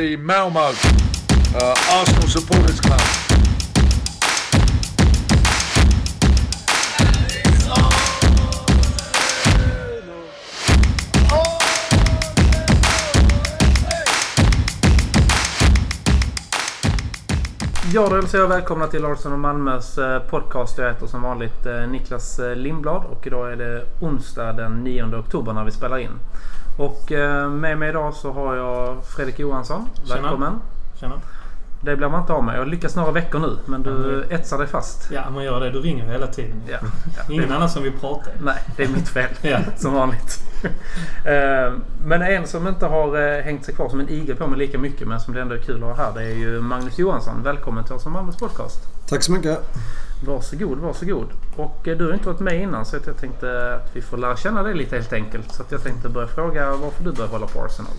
the Malmo uh, Arsenal Supporters Club. Ja, då hälsar jag välkomna till Arsenal Malmös eh, podcast. Jag heter som vanligt eh, Niklas eh, Lindblad och idag är det onsdag den 9 oktober när vi spelar in. Och med mig idag så har jag Fredrik Johansson. Välkommen! Tjena! Det blir man inte av med. Jag har lyckats några veckor nu men du mm. etsar dig fast. Ja, man gör det. Du ringer hela tiden. Ja. ja Ingen annan som vill prata. Nej, det är mitt fel. ja. Som vanligt. Eh, men en som inte har eh, hängt sig kvar som en igel på mig lika mycket men som det ändå är kul att ha här. Det är ju Magnus Johansson. Välkommen till oss som Malmös podcast. Tack så mycket. Varsågod, varsågod. Och eh, du har inte varit med innan så jag tänkte att vi får lära känna dig lite helt enkelt. Så jag tänkte börja fråga varför du började hålla på Arsenal.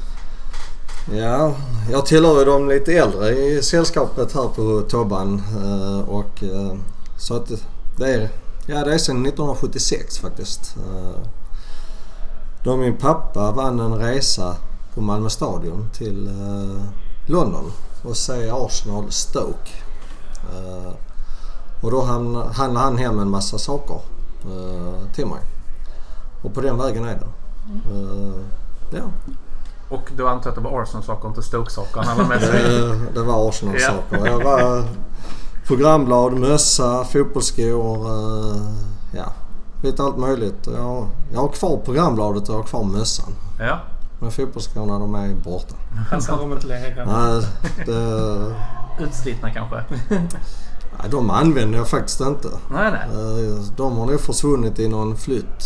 Ja, jag tillhör ju de lite äldre i sällskapet här på Tobban. Eh, och, eh, så att det är, ja, det är sedan 1976 faktiskt. Då min pappa vann en resa på Malmö Stadion till London och se Arsenal Stoke. Och då handlade han hem en massa saker till mig. Och på den vägen är det. Ja. Och du antar att det var Arsenal-saker inte Stoke-saker han hade med sig? det, det var Arsenal-saker. Jag var programblad, mössa, fotbollsskor. Uh, ja, lite allt möjligt. Jag, jag har kvar programbladet och jag har kvar mössan. Ja. Men fotbollsskorna de är borta. Passar de inte längre? Nej, det... Utslitna kanske? Nej, de använder jag faktiskt inte. Nej, nej. Eh, de har nog försvunnit i någon flytt.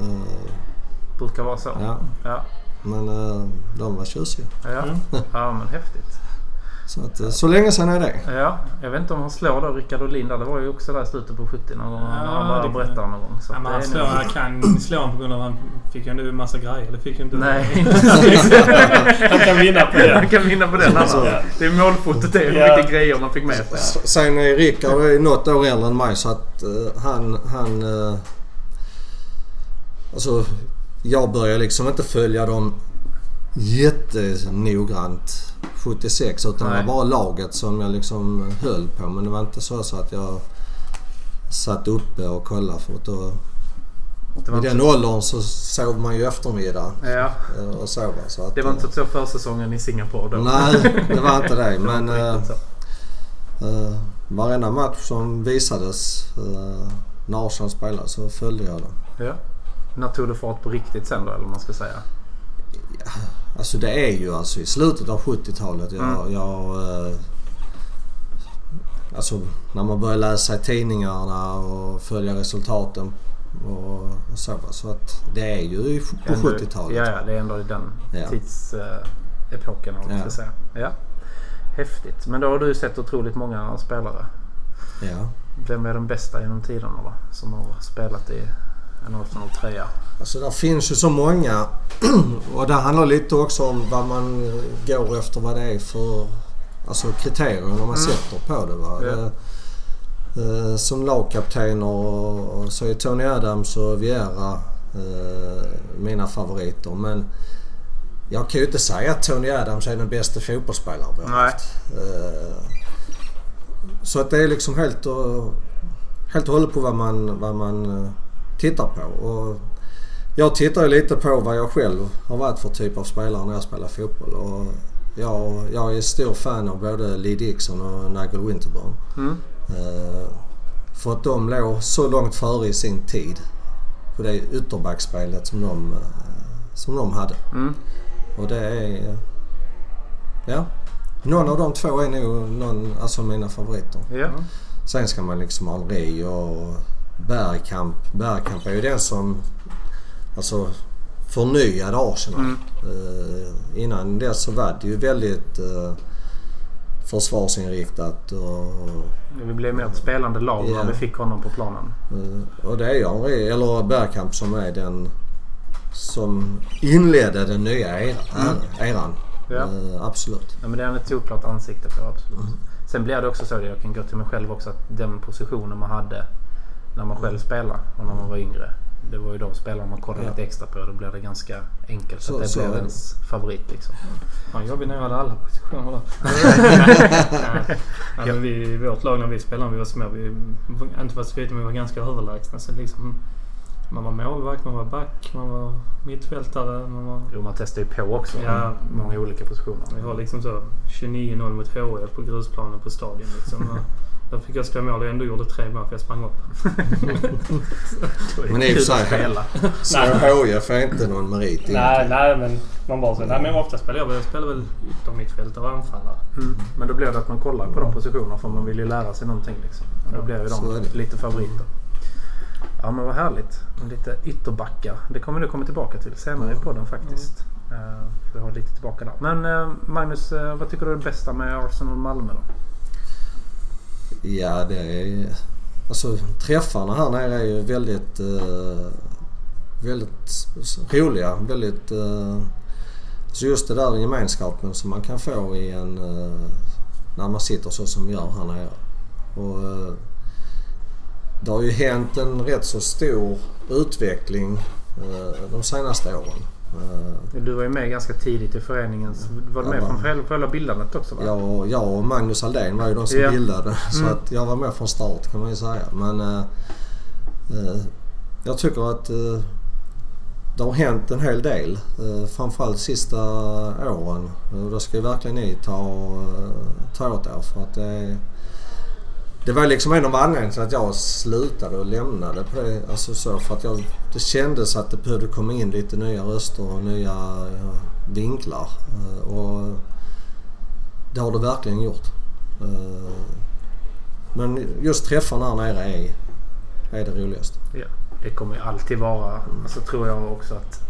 Eh, Brukar vara så. Ja. ja. Men uh, de var tjusiga. Ja, mm. ja men häftigt. Så, att, eh, så länge sedan är det. Ja, jag vet inte om han slår då Rickard Olin där. Det var ju också där i slutet på 70 någon gång. Ja, han bara berättade någon gång. Så ja, men han, slår, han kan slå honom på grund av att han fick ju en massa grejer. Det fick ju inte... Nej. han kan vinna på det. Han kan vinna på den. Alltså. Det är målfotot det. Hur ja. mycket grejer man fick med sig. Sen är Rickard något år äldre än mig så att uh, han... han uh, alltså jag började liksom inte följa dem jättenoggrant 76 utan Nej. det var bara laget som jag liksom höll på. Men det var inte så, så att jag satt uppe och kollade för att då i den så... åldern så sov man ju eftermiddag ja. Eh, och sov. Så att, det var inte så försäsongen i Singapore då? Nej, det var inte det. men äh, äh, varenda match som visades äh, när Arsenal spelade så följde jag den. Ja. När tog det fart på riktigt sen då eller vad man ska säga? Ja, alltså det är ju alltså i slutet av 70-talet. Jag, mm. jag eh, alltså när man börjar läsa i tidningarna och följa resultaten och, och så. Så att det är ju på 70-talet. Ja, ja, det är ändå i den ja. tidsepoken om man ska säga. Ja. Häftigt. Men då har du sett otroligt många spelare. Ja. Vem är den bästa genom tiderna då? Som har spelat i en Arsenal-tröja? Alltså där finns ju så många och det handlar lite också om vad man går efter vad det är för alltså kriterier när man mm. sätter på det. Va? Ja. Eh, som lagkaptener så är Tony Adams och Vieira eh, mina favoriter. Men jag kan ju inte säga att Tony Adams är den bästa fotbollsspelaren vi har haft. Eh, så att det är liksom helt och, helt och hållet på vad man, vad man tittar på. Och jag tittar ju lite på vad jag själv har varit för typ av spelare när jag spelar fotboll. Och jag, jag är stor fan av både Lee Dixon och Nigel Winterburn. Mm. Uh, för att de låg så långt före i sin tid på det ytterbackspelet som de, uh, som de hade. Mm. Och det är... Ja. Någon av de två är nog någon, alltså mina favoriter. Ja. Sen ska man liksom Henri och Bergkamp. Bergkamp är ju den som alltså, förnyade Arsenal. Mm. Uh, innan dess så var det ju väldigt uh, försvarsinriktat. Och, vi blev mer ett spelande lag yeah. när vi fick honom på planen. Uh, och det är ju Henri, eller Bergkamp som är den som inledde den nya eran. Mm. eran. Ja. Uh, absolut. Ja, men det är ett solklart ansikte på, absolut. Mm. Sen blir det också så, jag kan gå till mig själv också, att den positionen man hade när man själv spelade och när man var yngre. det var ju de spelarna man kollade Ja. lite extra på. Då blir det ganska enkelt Så- att det så blev ens favorit liksom. Fan jobbigt när jag hade alla positioner där. Men vi, i vårt lag när vi spelade när vi var små, vi, inte för att skryta men vi var ganska överlägsna. Så liksom, man var målvakt, man var back, man var mittfältare. Man var, Jo, man testar ju på också. Ja. Många olika positioner. vi har liksom så 29-0 mot HIF på grusplanen på stadion. Liksom. Där fick jag skriva mål och ändå gjorde tre mål för jag sprang upp. Men i och för sig-. Så HIF är inte någon merit. Nej, nej men man bara så. Nej men ofta spelar jag, jag spelar väl yttermittfältare och anfallare. Mm. Men då blir det att man kollar på de positionerna för man vill ju lära sig någonting. Liksom. Och då blir ju de det. lite favoriter. Ja men vad härligt. Lite ytterbackar. Det kommer du komma tillbaka till senare i podden faktiskt. Uh, vi har lite tillbaka där. Men eh, Magnus, eh, vad tycker du är det bästa med Arsenal Malmö då? Ja, det är... Alltså träffarna här nere är ju väldigt... eh, väldigt roliga. Väldigt... Eh, så just det där gemenskapen som man kan få i en... eh, när man sitter så som vi gör här nere. Och, eh, det har ju hänt en rätt så stor utveckling eh, de senaste åren. Eh, Du var ju med ganska tidigt i föreningens... Var du med Ja, från va. själva, bildandet också va? Jag, jag och Magnus Aldén var ju de som Ja. bildade. Så Mm. att jag var med från start kan man ju säga. Men eh, eh, jag tycker att eh, det har hänt en hel del. Eh, framförallt sista åren. Och då ska ju verkligen ni ta, eh, ta åt er. För att det, det var liksom en av anledningarna till att jag slutade och lämnade. På det, alltså så, för att jag, det kändes att det behövde komma in lite nya röster och nya vinklar. Eh, och det har det verkligen gjort. Eh, Men just träffarna här nere är, är det roligaste. Ja, det kommer ju alltid vara, alltså tror jag också att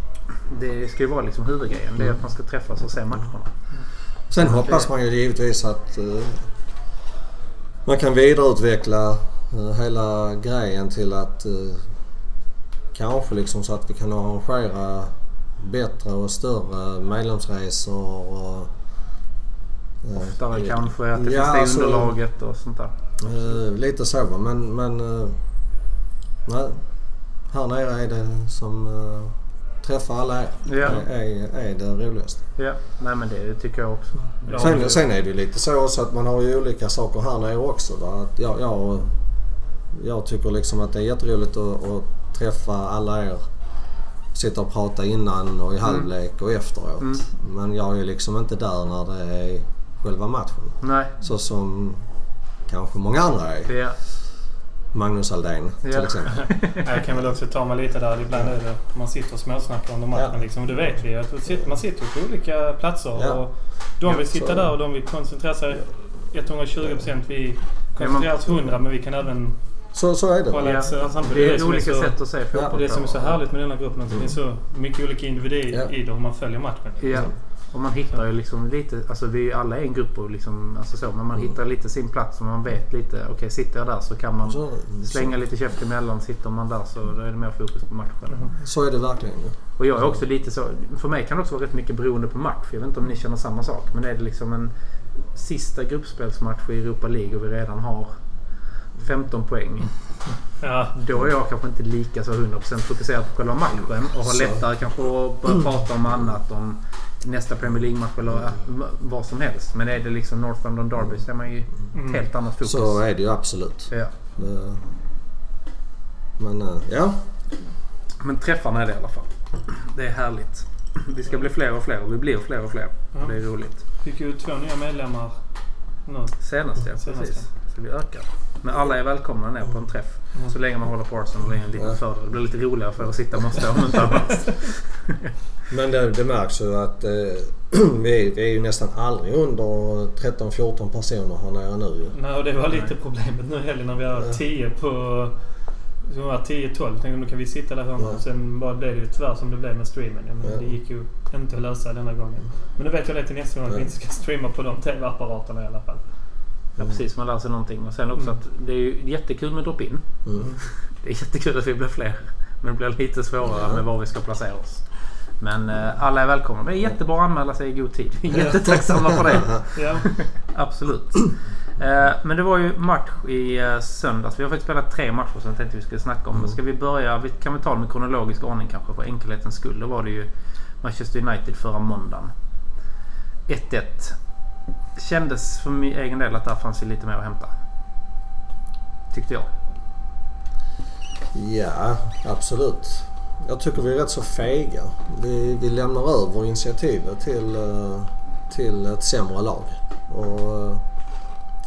det ska ju vara liksom huvudgrejen. Det är att man ska träffas och se matcherna. Sen hoppas man ju givetvis att eh, man kan vidareutveckla eh, hela grejen till att eh, kanske liksom så att vi kan arrangera bättre och större medlemsresor. Och, eh, Oftare kanske, att det Ja, finns det alltså- underlaget och sånt där. Eh, lite så. Men, men eh, nej. Här nere är det som träffar alla er. Ja. Är, är, är det roligast. Ja, nej men det tycker jag också. Ja, Sen, det- sen är det ju lite så också att man har ju olika saker här nere också. Va? Att jag, jag, jag tycker liksom att det är jätteroligt att, att träffa alla er. Sitta och prata innan och i halvlek och efteråt. Mm. Men jag är liksom inte där när det är själva matchen. Nej, Så som kanske många andra är. det, Magnus Aldén till Ja. exempel. Jag kan väl också ta mig lite där. Ibland är det man sitter och småsnackar under matchen. Ja. Liksom. Det vet vi. Att man sitter- på olika platser. Ja. Och de vill sitta så- där och de vill koncentrera sig 120%. Vi koncentrerar oss 100 men vi kan även Så, så är det. ja. samtidigt. det det är som är olika så- sätt att se fotboll Och det som är så härligt med denna gruppen är att det finns så mycket olika individer Ja. i det hur man följer matchen. Ja. Och man hittar ju liksom lite, alltså vi är alla en grupp och liksom, alltså så, men man Mm. hittar lite sin plats och man vet lite, okej sitter jag där så kan man Så, slänga lite käft emellan. Sitter man där så då är det mer fokus på matchen. så, så är det verkligen. Och jag är också lite så, för mig kan det också vara rätt mycket beroende på match. Jag vet inte om ni känner samma sak. Men är det liksom en sista gruppspelsmatch i Europa League och vi redan har 15 poäng. Ja. Då är jag kanske inte lika så 100% fokuserad på själva matchen och har Så. lättare kanske att börja prata om annat. Om nästa Premier League-match eller vad som helst. Men är det liksom North London Derby så är man ju Mm. helt annat fokus. Så är det ju absolut. Ja. Men eh, ja, Men träffarna är det i alla fall. Det är härligt. Vi ska bli fler och fler och vi blir fler och fler. Ja. Och det är roligt. Fick ju två nya medlemmar nu. Senast ja, precis. Så vi ökar. Men alla är välkomna ner på en träff. Mm. Så länge man håller på Arsenal är en liten fördel. Det blir lite roligare för att sitta måste om inte annat. men det, det märks ju att eh, vi, vi är ju nästan aldrig under 13-14 personer här nere nu. Nej, och det var lite problemet nu i helgen när vi har Ja. 10 på... Så var 10-12. Tänkte nu kan vi sitta där hemma. Ja. Sen bara blev det ju tyvärr som det blev med streamen. Ja, men Ja. Det gick ju inte att lösa denna gången. Men då vet jag det till nästa gång att vi inte ska streama på de TV-apparaterna i alla fall. Ja precis, man lär sig någonting. Och sen också Mm. att det är ju jättekul med drop-in. Mm. Det är jättekul att vi blir fler. Men det blir lite svårare Ja. med var vi ska placera oss. Men eh, alla är välkomna. Det är jättebra att anmäla sig i god tid. Vi är jättetacksamma för det. Ja. Absolut. Eh, men det var ju match i eh, söndags. Vi har faktiskt spelat tre matcher som jag tänkte vi skulle snacka om. Mm. Ska vi börja? Vi kan vi ta dem i kronologisk ordning kanske för enkelhetens skull. Då var det ju Manchester United förra måndagen. 1-1. Kändes för min egen del att där fanns ju lite mer att hämta. Tyckte jag. Ja, absolut. Jag tycker vi är rätt så fega. Vi, vi lämnar över initiativet till, eh, till ett sämre lag. Och, eh,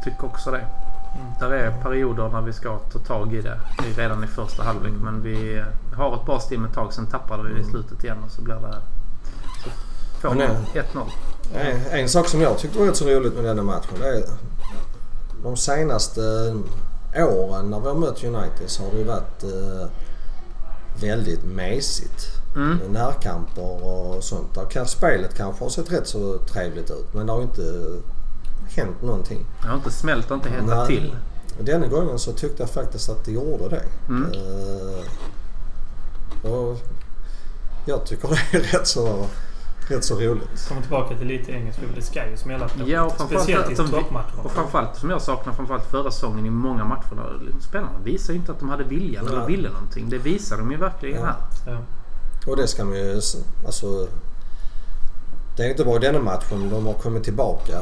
Tycker också det. Mm. Där är perioder när vi ska ta tag i det. Det är redan i första halvlek. Men vi har ett bra stim ett tag. Sen tappar vi det i slutet igen och så blir det... Så får eh, 1-0. En, en sak som jag tyckte var rätt så roligt med denna matchen det är de senaste åren när vi har mött United så har det ju varit eh, väldigt mesigt. Mm. Närkamper och sånt. Där kan, spelet kanske har sett rätt så trevligt ut men det har inte hänt någonting. Det har inte smält och inte hettat till. Denna gången så tyckte jag faktiskt att det gjorde det. Mm. Eh, och jag tycker det är rätt så, rätt så roligt. Kommer tillbaka till lite engelsk fotboll. Det ska ju smälla på Ja, och Speciellt i att de- toppmatcher. Och framförallt som jag saknar framförallt förra säsongen i många matcher. där Spelarna visar ju inte att de hade viljan eller ville någonting. Det visar de ju verkligen Ja. här. Ja. Och det ska man ju... Alltså, det är inte bara denna matchen de har kommit tillbaka.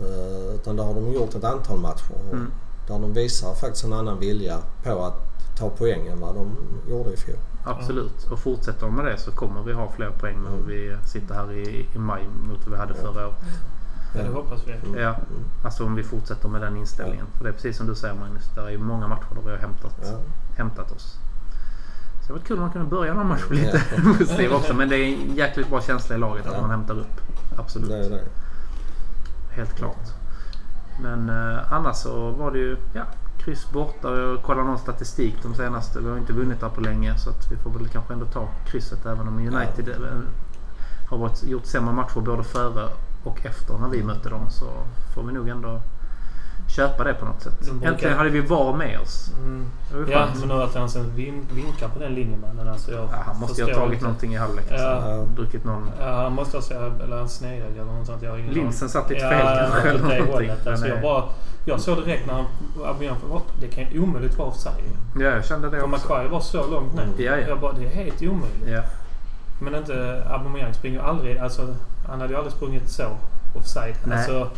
eh, Utan det har de gjort ett antal matcher. Mm. Där de visar faktiskt en annan vilja på att ta poäng än vad de gjorde i fjol. Absolut. Och fortsätter de med det så kommer vi ha fler poäng när vi sitter här i, i maj mot vad vi hade förra året. ja, det hoppas vi. Mm. Ja, alltså om vi fortsätter med den inställningen. För det är precis som du säger Magnus. Det är ju många matcher där vi har hämtat, Ja. hämtat oss. Så det var kul om man kunde börja någon match lite positiv också. Men det är en jäkligt bra känsla i laget att Ja. man hämtar upp. Absolut. Det det. Helt klart. Men eh, annars så var det ju ja, kryss borta. Jag kollade någon statistik de senaste. Vi har inte vunnit där på länge så att vi får väl kanske ändå ta krysset även om United eh, har varit, gjort sämre matcher både före och efter när vi mötte dem så får vi nog ändå köpa det på något sätt. Brukar- Äntligen hade vi VAR med oss. Mm. Ja, men nu att han sen vin, vinkar på den linjemannen. Alltså jag Ja, han måste ju ha tagit inte. någonting i halvlek. Ja. Alltså. Druckit någon... Ja, han måste ha eller han eller något sånt. Jag har ingen Linsen satt lite ja, fel kanske, eller åt det hållet. Alltså, jag, eh, bara, jag såg direkt när Aubameyang, vad- det kan ju omöjligt vara offside. Ja, jag kände det För också. Maguire var så långt ner. Ja, ja. Jag bara, det är helt omöjligt. Ja. Men inte Aubameyang springer aldrig, alltså han hade ju aldrig sprungit så offside. Nej. Alltså,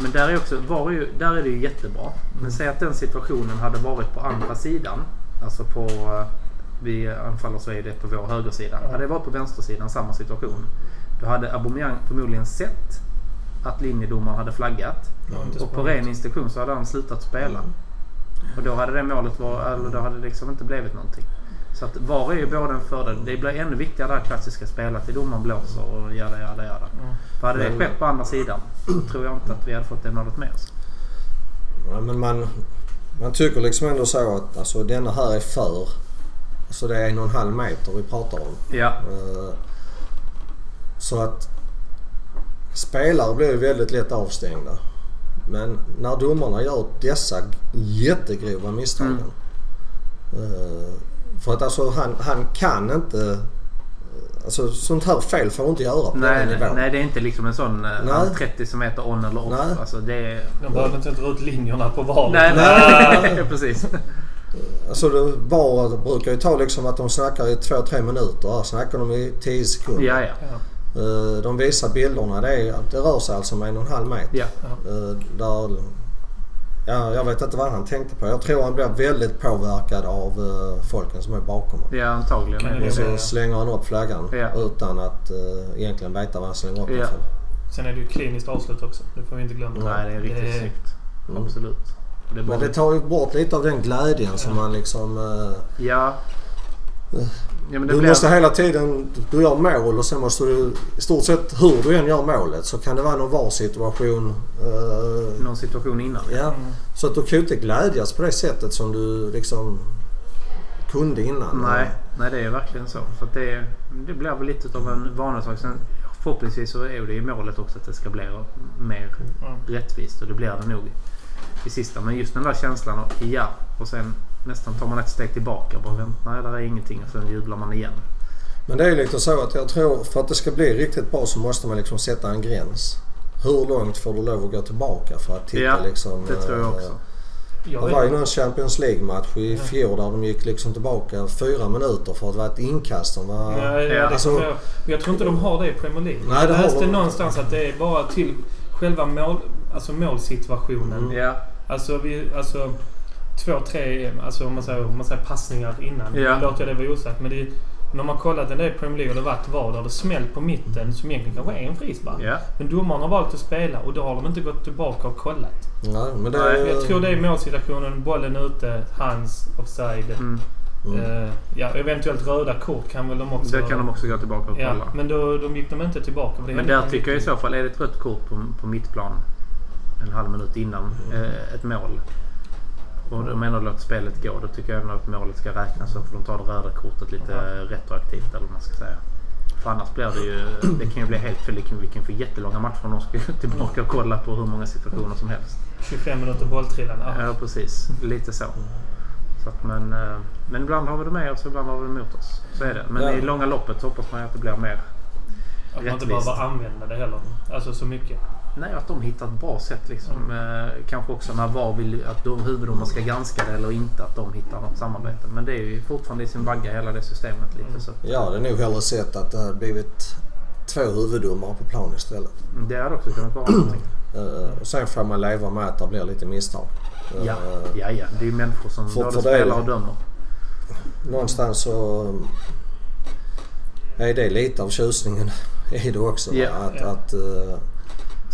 Men där är, också, ju, där är det ju jättebra. Men säg att den situationen hade varit på andra sidan. Alltså på... eh, Vi anfaller så är det på vår högersida. Hade det varit på vänstersidan samma situation. Då hade Aubameyang förmodligen sett att linjedomaren hade flaggat. inte Och på ren instruktion så hade han slutat spela. Och då hade det målet varit, eller då hade det liksom inte blivit någonting. Så att VAR är ju både en fördel. Det blir ännu viktigare det här klassiska spelet till domaren blåser och jada jada jada. Mm. För hade det skett på andra sidan tror jag inte att vi hade fått det målet med oss. Ja, men man, man tycker liksom ändå så att alltså, denna här är för. Alltså det är en och en halv meter vi pratar om. Ja, Eh, Så att spelare blir ju väldigt lätt avstängda. Men när domarna gör dessa jättegrova misstagen. eh, För att alltså han, han kan inte... eh, Alltså sånt här fel får inte göra på nej, den nivån. nej, det är inte liksom en sån eh, Nej. 30 som heter on eller off. Nej. Alltså det är... De behövde inte dra ut linjerna på valet. Nej, nej, precis. Alltså det var, brukar ju ta liksom att de snackar i två, tre minuter. Här snackar de i 10 sekunder. Ja, ja. Eh, De visar bilderna. Det, är, det rör sig alltså om en och en halv meter. ja. Där, ja, jag vet inte vad han tänkte på. Jag tror han blir väldigt påverkad av eh, folken som är bakom honom. Ja, antagligen. Det Och så slänger han upp flaggan Ja. utan att uh, egentligen veta vad han slänger upp Ja. för. Sen är det ju kliniskt avslut också. Det får vi inte glömma. Nej, det är riktigt Det- snyggt. Mm. Absolut. Det. Men det tar ju bort lite av den glädjen som man liksom... eh, Ja. Ja men det du blir... måste hela tiden... Du gör mål och sen måste du... I stort sett hur du än gör målet så kan det vara någon VAR-situation. eh, Någon situation innan. ja. Mm. Så att du kan ju inte glädjas på det sättet som du liksom kunde innan. Nej, nej, det är verkligen så. För att det, det blir väl lite av en vanesak. Sen förhoppningsvis så är det ju målet också att det ska bli mer Mm. rättvist och det blir det nog i sista. Men just den där känslan av ja och sen nästan tar man ett steg tillbaka och bara vänta, nej där är ingenting och sen jublar man igen. Men det är lite så att jag tror för att det ska bli riktigt bra så måste man liksom sätta en gräns. hur långt får du lov att gå tillbaka för att titta Ja, liksom. Det tror jag eh, också. Jag Det var ju någon Champions League-match i fjol där de gick liksom tillbaka fyra minuter för att det var ett inkast som var... Nej, Ja, ja, det alltså- jag, jag tror inte de har det i Premier League. Nej, det jag läste de. någonstans att det är bara till själva mål, alltså målsituationen. Mm. Ja, Alltså, vi, alltså två, tre alltså, om man säger, om man säger passningar innan. Ja. Låter jag det vara osagt. Men det är, när man kollat en del Premier League och det varit VAR där det smällt på mitten som egentligen kanske är en frispark. ja. Men domaren har valt att spela och då har de inte gått tillbaka och kollat. Nej, men det... Jag tror det är målsituationen, bollen ute, hands, offside. Mm. Mm. Eh, ja, eventuellt röda kort kan väl de också... Det kan de också gå tillbaka och Ja, kolla. men då, då gick de inte tillbaka. Men där tycker jag i så fall, är det ett rött kort på, på mittplan en halv minut innan eh, ett mål och de ändå låter spelet gå, då tycker jag ändå att målet ska räknas så får de ta det röda kortet lite Ja. retroaktivt eller vad man ska säga. För annars blir det ju, det kan ju bli helt fel. Vi kan få jättelånga matcher om de ska tillbaka och kolla på hur många situationer som helst. 25 minuter bolltrillan. Ja. Ja, precis. Lite så. så att, men, eh, men ibland har vi det med oss och ibland har vi det emot oss. Så är det. Men Ja. i långa loppet hoppas man att det blir mer Att man inte behöver använda det heller. Alltså så mycket. Nej, att de hittar ett bra sätt liksom. Eh, kanske också när VAR vill att de huvuddomar ska granska det eller inte. Att de hittar något samarbete. Men det är ju fortfarande i sin vagga hela det systemet lite. Så att, Ja, det är nog hellre sett att det hade blivit två huvuddomare på plan istället. det hade också kunnat vara någonting. Eh, och sen får man leva med att det blir lite misstag. Eh, Ja, ja, ja. Det är ju människor som För- både spelar och dömer. Någonstans så är det lite av tjusningen i det också. Ja. Att, Ja. att, eh,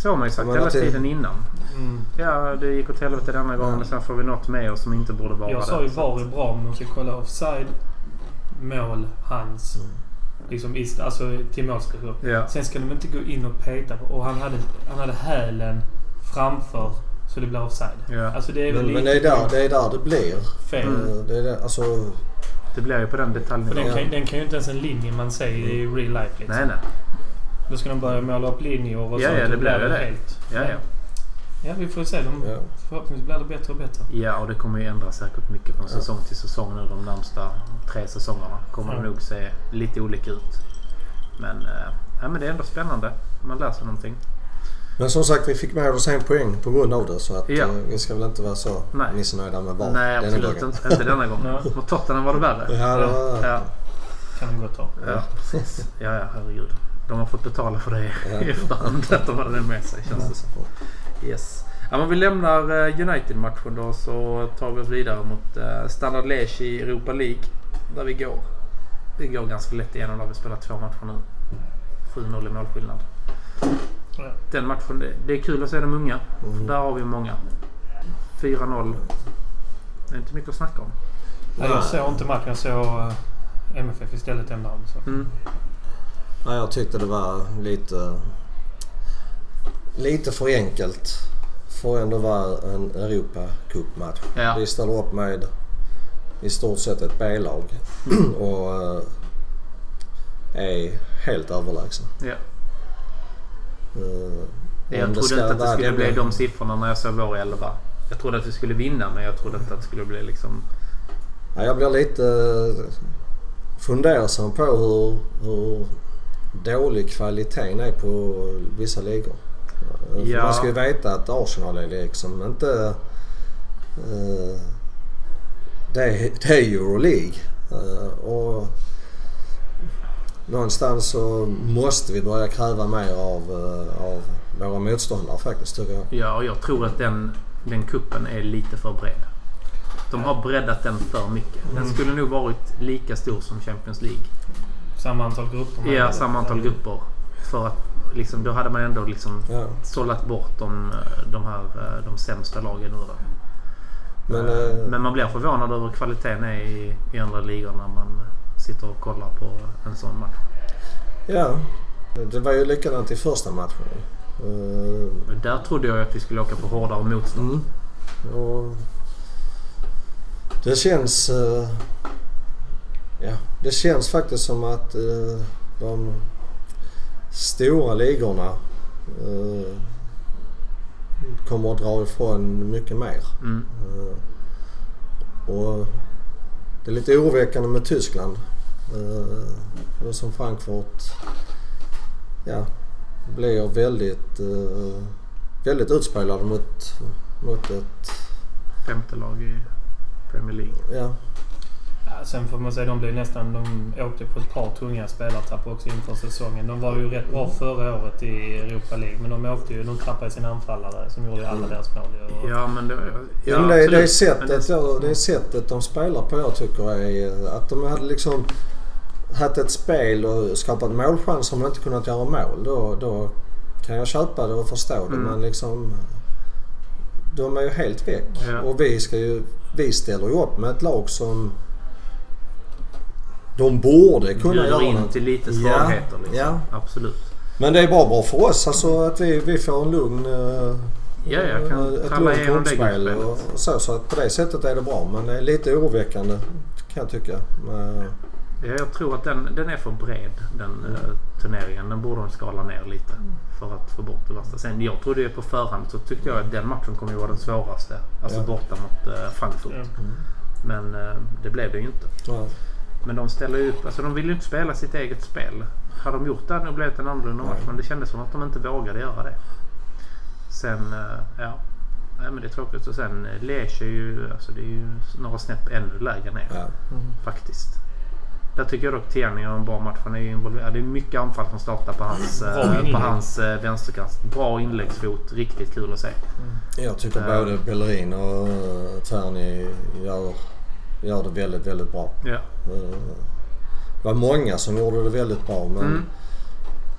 Så har man ju sagt Men hela tiden innan. Mm. Ja, det gick åt helvete denna gången. Men sen får vi något med oss som inte borde vara Jag sa där. ju VAR är bra om de ska kolla offside, mål, hands. Liksom i, alltså till målsituation. Ja. Sen ska de inte gå in och peta på... Och han hade, han hade hälen framför så det blir offside. Ja. Alltså det är väl men, men det, är där, det är där det blir. fel. Mm. Det är det, alltså, Det blir ju på den detaljnivån. den kan, den kan ju inte ens en linje man ser i real life liksom. Nej, nej. Då ska de börja måla upp linjer och Ja, sånt. ja, det blir det. Helt. Ja, ja. Ja, vi får se. De, Ja. Förhoppningsvis blir det bättre och bättre. Ja, och det kommer ju ändras säkert mycket från Ja. säsong till säsong nu de närmsta tre säsongerna. Kommer Ja. det nog se lite olika ut. Men, eh, ja, men det är ändå spännande. Man lär sig någonting. men som sagt, vi fick med oss en poäng på grund av det. Så att, Ja. eh, vi ska väl inte vara så Nej. missnöjda med VAR Nej, denna absolut gången. inte. Inte denna gången. Mot Tottenham var det värre. Ja, det var, Ja, Kan de gott ha. ja, precis. Ja, ja, herregud. De har fått betala för det Ja. i efterhand. Att de hade det med sig känns det som. Yes. Ja, men vi lämnar eh, United-matchen då så tar vi oss vidare mot eh, Standard Liège i Europa League. Där vi går. Det går ganska lätt igenom där vi spelar två matcher nu. 7-0 i målskillnad. Ja. Den matchen, det, är kul att se de unga. Mm. För där har vi många. 4-0. Det är inte mycket att snacka om. Nej, jag såg inte matchen. Jag såg eh, MFF istället den dagen. Så. Mm. Nej, jag tyckte det var lite, lite för enkelt att ändå vara en Europacupmatch. Ja. Vi ställer upp med i stort sett ett B-lag och eh, är helt överlägsna. Ja. Eh, Jag trodde inte att det skulle bli de siffrorna när jag såg vår elva. Jag trodde att vi skulle vinna men jag trodde inte att det skulle bli liksom... Ja, jag blir lite fundersam på hur, hur dålig kvaliteten är på vissa ligor. Ja. Man ska ju veta att Arsenal är liksom inte... eh, det, är, det är Euroleague. Eh, och någonstans så måste vi börja kräva mer av, eh, av våra motståndare faktiskt tycker jag. Ja, och jag tror att den, den kuppen är lite för bred. De har breddat den för mycket. Den Mm. skulle nog varit lika stor som Champions League. Samma antal grupper. Ja, samma antal grupper. För att liksom, då hade man ändå liksom Ja. sållat bort de, de här eh, de sämsta lagen ur det. Men, Eh, eh, Men man blir förvånad över kvaliteten är i, i andra ligor när man sitter och kollar på en sån match. ja, det var ju likadant i första matchen. Där trodde jag att vi skulle åka på hårdare motstånd. Mm. Och det känns... ja, det känns faktiskt som att eh, de stora ligorna eh, kommer att dra ifrån mycket mer. Mm. Eh, och det är lite oroväckande med Tyskland. Eh, som Frankfurt. Ja, blir väldigt, eh, väldigt utspelade mot, mot ett... Femte lag i Premier League. Ja, sen får man säga de blev nästan... De åkte på ett par tunga spelartapp också inför säsongen. De var ju rätt bra förra året i Europa League. Men de åkte ju... De tappade sina anfallare som gjorde alla deras mål. Och- Ja, men det... Ja, men det, det, är sättet, det är sättet de spelar på jag tycker är att de hade liksom haft ett spel och skapat målchanser men inte kunnat göra mål. Då, då kan jag köpa det och förstå det. Mm. Men liksom de är ju helt väck. Ja. Och vi, ska ju, vi ställer ju upp med ett lag som de borde kunna göra in något. till lite Ja, svagheter liksom. ja. Absolut. Men det är bara bra för oss alltså att vi, vi får en lugn eh, Ja, jag kan ett lugnt gruppspelet. och så. Så att på det sättet är det bra. Men det är lite oroväckande kan jag tycka. Men, Ja, jag tror att den, den är för bred den eh, turneringen. Den borde de skala ner lite för att få bort det värsta. Sen jag trodde ju på förhand så tyckte jag att den matchen kommer ju vara den svåraste. Alltså Ja. borta mot eh, Frankfurt. Ja. Men det blev det ju inte. ja. Men de ställer ju upp, alltså de vill ju inte spela sitt eget spel. Hade de gjort det hade det blivit en annorlunda match. Men det kändes som att de inte vågade göra det. Sen, eh, ja. Nej men det är tråkigt. Och sen eh, Liège är ju, alltså det är ju några snäpp ännu lägre ner. Ja. Faktiskt. Där tycker jag dock Tierney har en bra match. Han är ju involverad. Det är mycket anfall som startar på hans, eh, på hans vänsterkast. Bra inläggsfot. Riktigt kul att se. Jag tycker Ja. både Bellerin och uh, Terni gör, gör det väldigt, väldigt bra. Ja. Eh, Det var många som gjorde det väldigt bra men Mm.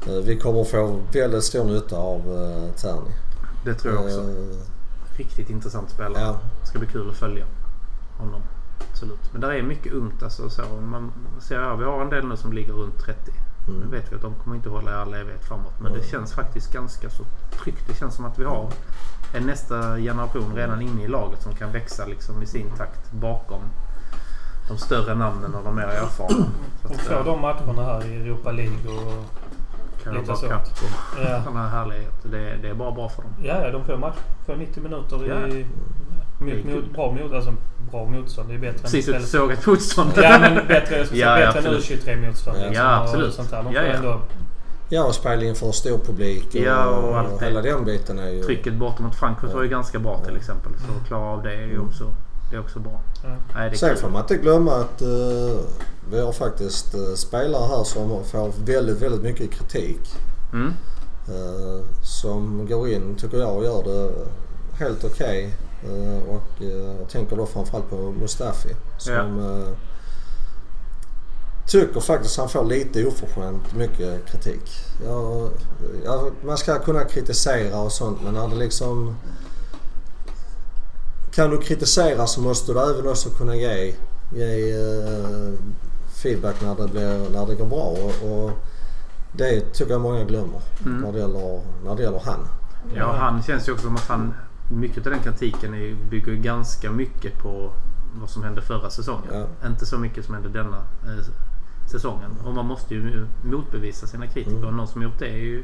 eh, vi kommer få väldigt stor nytta av uh, Terni. Det tror jag också. Eh, Riktigt intressant spelare. Ja. Ska bli kul att följa honom. Absolut. Men där är mycket ungt alltså. Så man ser här, vi har en del nu som ligger runt 30. Nu Mm. vet vi att de kommer inte hålla i all evighet framåt. Men det Nej. känns faktiskt ganska så tryggt. Det känns som att vi har en nästa generation redan inne i laget som kan växa liksom i sin takt bakom de större namnen och de mer erfarna. Och få eh, de matcherna här i Europa League och... kan lite bara så. kapp på Ja, sådana härligheter. Det, det är bara bra för dem. ja ja, de får match. Får 90 minuter Ja. i... Mot, mot, bra mot, alltså bra motstånd. Det är bättre Precis än... ut såg ett motstånd. Ja men bättre, jag ska Ja, säga, ja, bättre än absolut. U23-motstånd. Ja. liksom, Ja, och absolut. Sånt där. De Ja, ja. ändå... Ja och spela inför stor publik och, Ja, och allt det. hela den biten är ju... Trycket borta mot Frankfurt var ju ganska bra till Ja. exempel. Så att klara av det är ju Mm. också, det är också bra. Ja. Nej, det är Sen får man inte glömma att eh, vi har faktiskt uh, spelare här som får väldigt, väldigt mycket kritik. Mm. eh, som går in, tycker jag, och gör det helt okej. Eh, och jag tänker då framförallt på Mustafi som eh, tycker faktiskt han får lite oförskämt mycket kritik. Ja, ja, man ska kunna kritisera och sånt men när det liksom... Kan du kritisera så måste du även också kunna ge, ge eh, feedback när det, blir, när det går bra. Och, och det tycker jag många glömmer Mm. när, det gäller, när det gäller han. Ja, han känns ju också som att han... Mycket av den kritiken är, bygger ganska mycket på vad som hände förra säsongen. Inte så mycket som hände denna eh, säsongen. Och man måste ju motbevisa sina kritiker. Mm. Och någon som gjort det är ju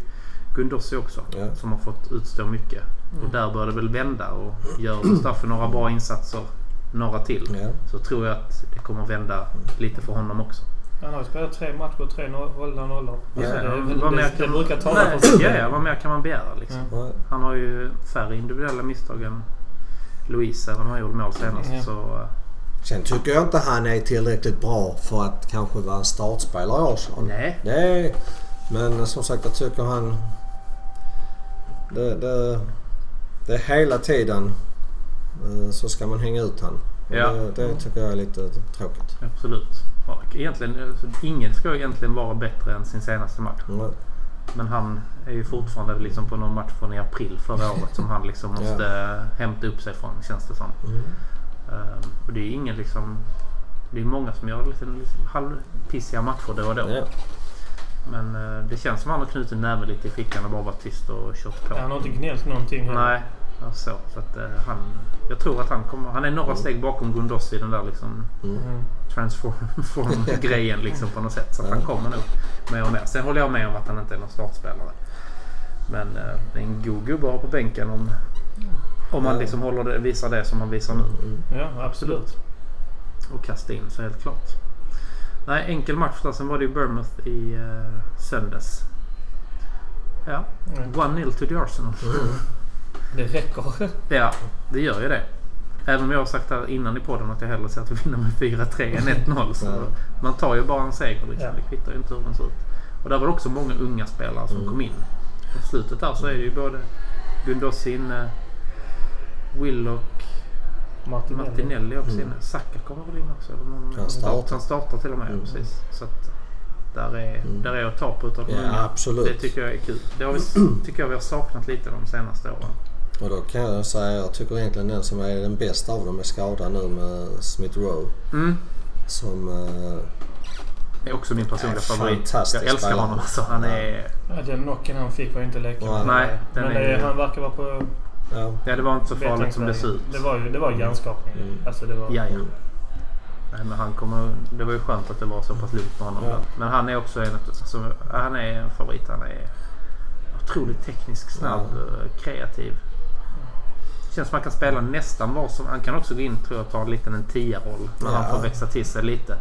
Gundossi också. Ja. Som har fått utstå mycket. Och där börjar det väl vända. Och gör Mustafi några bra insatser, några till. Ja. Så tror jag att det kommer vända lite för honom också. Han har ju spelat tre matcher, tre no- hållna nollor. Ja, Alltså, det, vad mer kan- brukar tala Nej, för sig ja, ja, vad mer kan man begära liksom? Ja. Han har ju färre individuella misstag än Louise när han gjorde mål senast. Ja. Så, eh, Sen tycker jag inte han är tillräckligt bra för att kanske vara en startspelare i Arsenal. nej. Är, men som sagt jag tycker han... Det, det, det är hela tiden eh, så ska man hänga ut han. Ja. Det, det tycker jag är lite tråkigt. Absolut. Ja, Egentligen, alltså, ingen ska egentligen vara bättre än sin senaste match. Ja. Men han är ju fortfarande liksom på någon match från i april förra året som han liksom måste eh, hämta upp sig från känns det som. Mm. Ehm, och det är ingen liksom... Det är många som gör lite liksom halvpissiga matcher då och då. Ja. Men eh, det känns som att han har knutit näven lite i fickan och bara varit tyst och kört på. Han har inte gnällt någonting heller. Nej, ja, så. så att, eh, han, jag tror att han kommer... Han är några steg bakom Gundossi i den där liksom Mm. Mm. transform-grejen liksom på något sätt. Så att han kommer nog mer och mer. Sen håller jag med om att han inte är någon startspelare. Men eh, det är en god gubbe att ha på bänken om, om man liksom håller det, visar det som han visar nu. Mm. Ja, absolut. Och kasta in så helt klart. Nej, enkel match där. Sen var det ju Bournemouth i eh, söndags. Ja. Mm. 1-0 till the Arsenal. Det räcker. Ja, det gör ju det. Även om jag har sagt här innan i podden att jag hellre ser att vi vinner med 4-3 än 1-0. Så Ja. man tar ju bara en seger liksom. Ja. Det kvittar ju inte hur den ser ut. Och där var det också många unga spelare som Mm. kom in. På slutet där så är det ju både Gundossi inne, Willock, Martinelli. Martinelli också Mm. inne. Saka kommer väl in också? Eller någon, Han startar. Han startar till och med, Mm. precis. Så att där är, Mm. där är att ta på utav Ja, unga. absolut. Det tycker jag är kul. Det har vi, tycker jag vi har saknat lite de senaste åren. Och då kan jag säga, jag tycker egentligen den som är den bästa av dem är skadad nu med Smith Rowe. Mm. Som... Det är också min personliga Ja, favorit. Jag älskar spelare. honom alltså. Han är... Ja, den knocken han fick var ju inte leka Nej. Nej, den Men är han verkar vara på ja. Ja, det var inte så farligt som det såg ut. Det var ju, det var hjärnskakning. Mm. Alltså det var... Ja, ja. Nej, men han kommer, det var ju skönt att det var så pass lugnt med honom. Ja. Men han är också en, alltså, han är en favorit. Han är otroligt teknisk, snabb, Ja. eh, kreativ. Känns som han kan spela nästan vad som... Han kan också gå in tror jag och ta en liten en tia-roll. När Ja. han får växa till sig lite.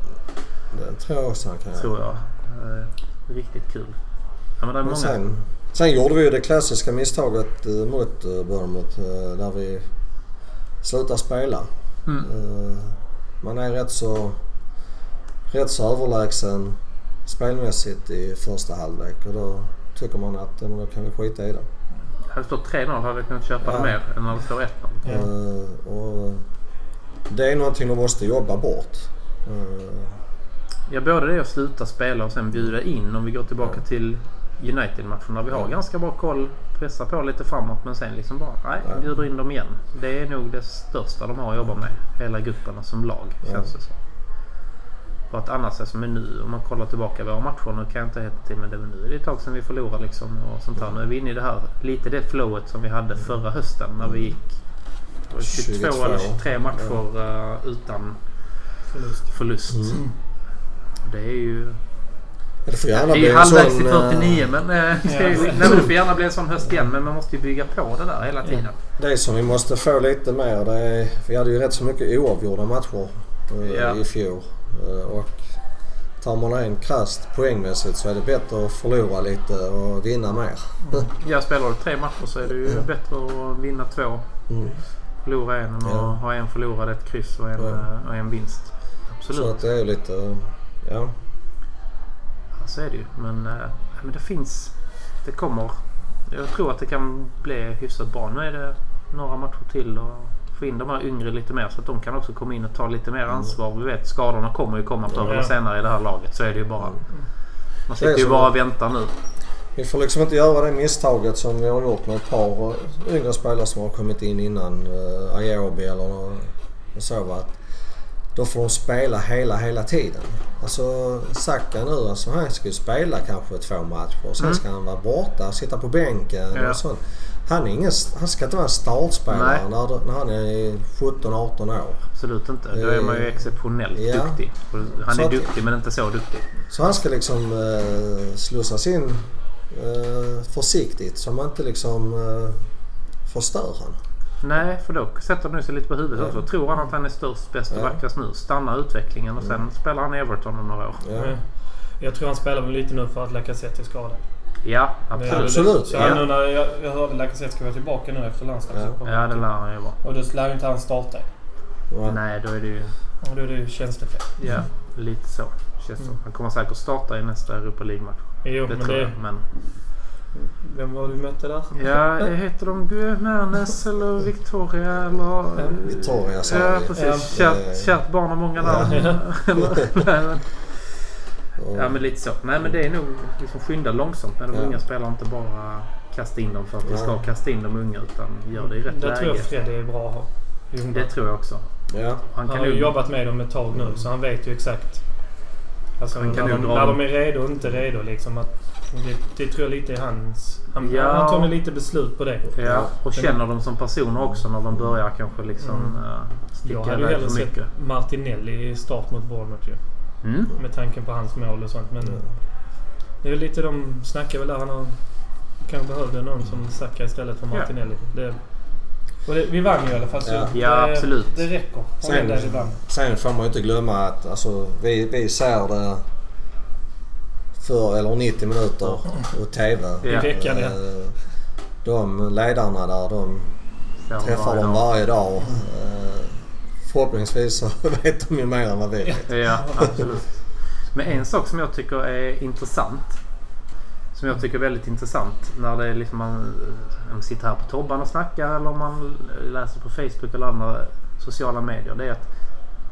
Det tror jag också han kan Tror jag. Eh, riktigt kul. Ja, men det är Men många... sen, sen gjorde vi ju det klassiska misstaget eh, mot eh, Bournemouth eh, där vi slutade spela. Mm. Man är rätt så, rätt så överlägsen spelmässigt i första halvlek och då tycker man att men då kan vi skita i det. Hade det stått 3-0 hade jag kunnat köpa Ja. det mer än när det står 1-0. Ja. Och det är någonting de måste jobba bort. Ja, både det att sluta spela och sen bjuda in om vi går tillbaka till United-matchen där vi har Ja. ganska bra koll. Pressa på lite framåt men sen liksom bara nej, Ja. bjuder in dem igen. Det är nog det största de har att jobba med. Hela grupperna som lag Ja. känns det som. För att annars är som är nu om man kollar tillbaka våra matcher. Nu kan jag inte heta till men det var nu är det ett tag sedan vi förlorade liksom och sånt här. Nu är vi inne i det här lite det flowet som vi hade förra hösten när vi gick det var 22, 22, eller 23 matcher eh, utan Förlust. förlust. Mm. Det är ju... det får Det gärna är bli ju halvvägs till eh, 49 men, eh, det, är ju- nej, men det får gärna bli en sån höst igen. Men man måste ju bygga på det där hela tiden. Det som vi måste få lite mer det är, vi hade ju rätt så mycket oavgjorda matcher eh, Ja. i fjol. Eh, och tar man en krasst poängmässigt så är det bättre att förlora lite och vinna mer. Jag spelar du tre matcher så är det ju Ja. bättre att vinna två. Mm. Förlora en att Ja. ha en förlorad, ett kryss och en, Ja. eh, och en vinst. Så Absolut. att det är lite, ja. Så är det ju. Men, eh, men det finns... Det kommer. Jag tror att det kan bli hyfsat bra. Nu är det några matcher till och få in de här yngre lite mer så att de kan också komma in och ta lite mer ansvar. Vi vet skadorna kommer ju komma förr eller senare i det här laget. Så är det ju bara. Man sitter ju bara och väntar nu. Vi får liksom inte göra det misstaget som vi har gjort med ett par yngre spelare som har kommit in innan. Uh, Ayobi eller så. Att då får de spela hela, hela tiden. Alltså Saka nu, alltså, han ska ju spela kanske två matcher. Sen Mm. ska han vara borta, sitta på bänken Ja. och sånt. Han, är ingen, han ska inte vara en startspelare när, när han är 17-18 år. Absolut inte. Då är man ju Eh, exceptionellt ja. duktig. Han Så är att- duktig men inte så duktig. Så han ska liksom eh, slussas in eh, försiktigt så man inte liksom eh, förstör han. Nej, för då sätter han sig lite på huvudet Ja. också. Tror han att han är störst, bäst och Ja. vackrast nu. Stannar utvecklingen och sen spelar han i Everton om några år. Ja. Men Jag tror han spelar väl lite nu för att Lacazette är skadad. Ja, absolut. Absolut. Så Ja. nu när jag, jag hörde Lacazette ska vara tillbaka nu efter landslagsuppehållet. Ja, det lär han ju vara. Och då lär ju inte han starta. Ja. Nej, då är det ju... Och då är det ju tjänstefel. Ja, lite så. Känns det. Han kommer säkert starta i nästa Europa League-match. Jo, Det men tror det... jag. Men Vem var du mötte där? ja, heter de Guernes eller Victoria eller... Victoria sa Ja, vi. precis. Ja. Kärt, kärt barn har många namn. Och, ja, men lite så. Nej, men det är nog liksom skynda långsamt med de Ja. unga spelarna. Inte bara kasta in dem för att vi Ja. ska kasta in de unga utan gör det i rätt Där läge. tror jag Fred är bra att ha. Det tror jag också. ja. Han Han kan har ju nog... jobbat med dem ett tag nu så han vet ju exakt. Alltså Han kan när, de, dra när de är redo och inte redo liksom. Att det, det tror jag lite är hans... Han, Ja. han tar nog lite beslut på det. Ja, och känner dem som personer också när de börjar kanske liksom Mm. uh, Jag sticka hade ju iväg hellre för sett mycket. Martinelli i start mot Bournemouth ju. Mm. Med tanken på hans mål och sånt. Men Ja. det är lite de snackar väl där. Han har, kanske behövde någon som Saka istället för Ja. Martinelli. Det, och det, vi vann ju i alla fall. Så Ja. det, Ja, absolut. Det räcker. Sen- den där ibland. Sen får man ju inte glömma att alltså, vi, vi ser det för, eller 90 minuter och TV. I veckan ja. Eh, De ledarna där de Ja, träffar dem varje dag. Eh, Förhoppningsvis så vet de ju mer än vad vi vet. Ja, absolut. Men en sak som jag tycker är intressant. Som jag tycker är väldigt intressant när det är liksom man, man sitter här på Tobban och snackar eller om man läser på Facebook eller andra sociala medier. Det är att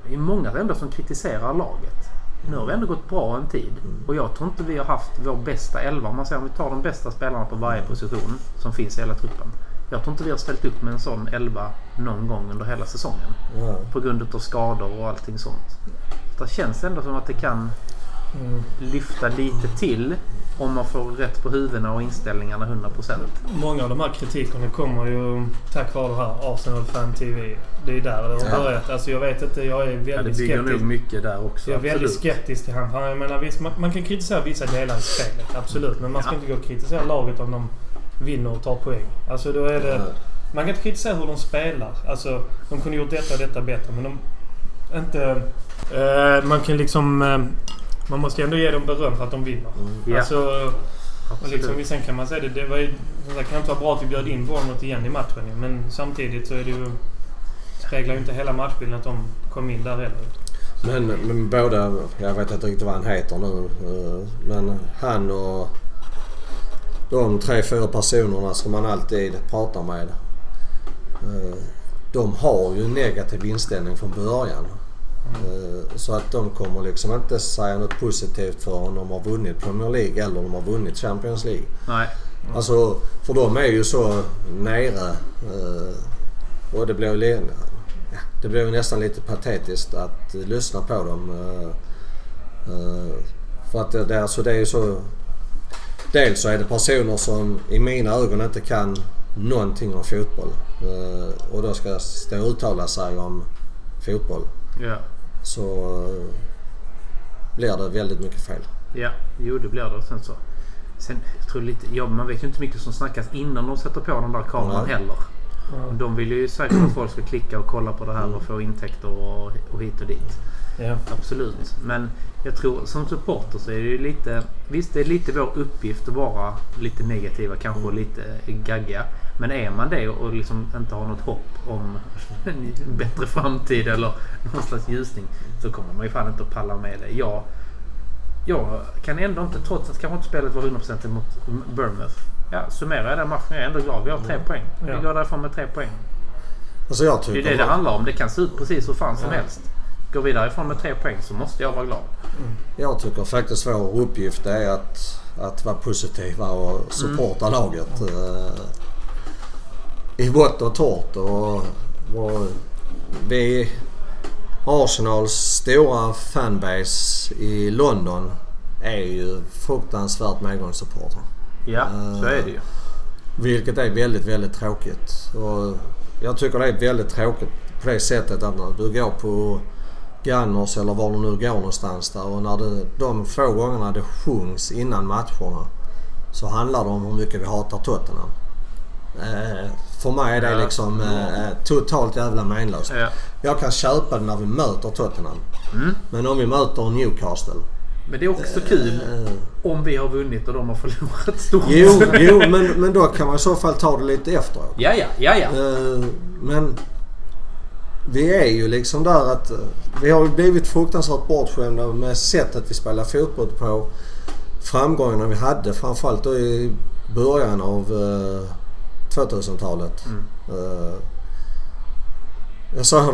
det är många ändå som kritiserar laget. Nu har vi ändå gått bra en tid och jag tror inte vi har haft vår bästa elva. Om man säger om vi tar de bästa spelarna på varje position som finns i hela truppen. Jag tror inte vi har ställt upp med en sån elva någon gång under hela säsongen. Ja. På grund av skador och allting sånt. Det känns ändå som att det kan Mm. lyfta lite till om man får rätt på huvudena och inställningarna 100%. Många av de här kritikerna kommer ju tack vare det här Arsenal Fan TV. Det är där det har Ja. börjat. Alltså jag vet inte, jag är Ja, det väldigt bygger nog skeptisk. mycket där också. Jag är väldigt absolut. skeptisk till han. jag menar, visst, man, man kan kritisera vissa delar i spelet, absolut. Men man ska Ja. inte gå och kritisera laget om de vinner och tar poäng. Alltså då är det... Man kan inte kritisera hur de spelar. Alltså, de kunde gjort detta och detta bättre, men de... Inte... Eh, man kan liksom... Eh, man måste ju ändå ge dem beröm för att de vinner. Ja, Alltså, och liksom, sen kan man säga det, det var ju... som sagt, kan inte vara bra att vi bjöd in Bournemouth igen i matchen Men samtidigt så är det ju... Speglar ju inte hela matchbilden att de kom in där heller. Men, men båda, jag vet inte riktigt vad han heter nu, eh, men han och de tre, fyra personerna som man alltid pratar med. eh, De har ju en negativ inställning från början. Eh, Så att de kommer liksom inte säga något positivt förrän de har vunnit Premier League eller de har vunnit Champions League. Nej. Alltså, för de är ju så nere. eh, Och det li- ja, det ju nästan lite patetiskt att lyssna på dem. eh, För att det, alltså det är ju så... Dels så är det personer som i mina ögon inte kan någonting om fotboll. Och då ska stå och uttala sig om fotboll. Ja. Så eh, blir det väldigt mycket fel. ja, jo det blir det. Sen så. Sen, jag tror lite, ja, man vet ju inte mycket som snackas innan de sätter på den där kameran Nej. heller. De vill ju säkert att folk ska klicka och kolla på det här och få intäkter och, och hit och dit. Ja. Absolut. Men jag tror som supporter så är det ju lite... Visst det är lite vår uppgift att vara lite negativa kanske och lite gagga. Men är man det och liksom inte har något hopp om en bättre framtid eller någon slags ljusning. Så kommer man ju fan inte att palla med det. Jag, jag kan ändå inte, trots att kanske inte spelet var 100% mot Bournemouth. Ja, summerar jag den matchen jag är ändå glad. Vi har tre poäng. Vi Ja. går därifrån med tre poäng. Alltså jag Det tycker... är det det handlar om. Det kan se ut precis hur fan som Ja. helst. Går vi därifrån med tre poäng så måste jag vara glad. Jag tycker faktiskt vår uppgift är att, att vara positiva och supporta laget. eh, I vått och torrt. Och, och vi, Arsenals stora fanbase i London är ju fruktansvärt medgångssupportrar. Ja, så är det ju. Vilket är väldigt, väldigt tråkigt. Och jag tycker det är väldigt tråkigt på det sättet att när du går på Gunners eller var du nu går någonstans där och när det, de få gångerna det sjungs innan matcherna så handlar det om hur mycket vi hatar Tottenham. Eh, för mig är det liksom eh, totalt jävla menlöst. Ja. Jag kan köpa det när vi möter Tottenham. Mm. Men om vi möter Newcastle. Men det är också kul Eh, om vi har vunnit och de har förlorat stort. jo, jo men, men då kan man i så fall ta det lite efteråt. Ja, ja, ja, ja. Eh, Men vi är ju liksom där att eh, vi har blivit fruktansvärt bortskämda med sättet vi spelar fotboll på. Framgångarna vi hade framförallt då i början av eh, 2000-talet. Mm. Eh, Jag sa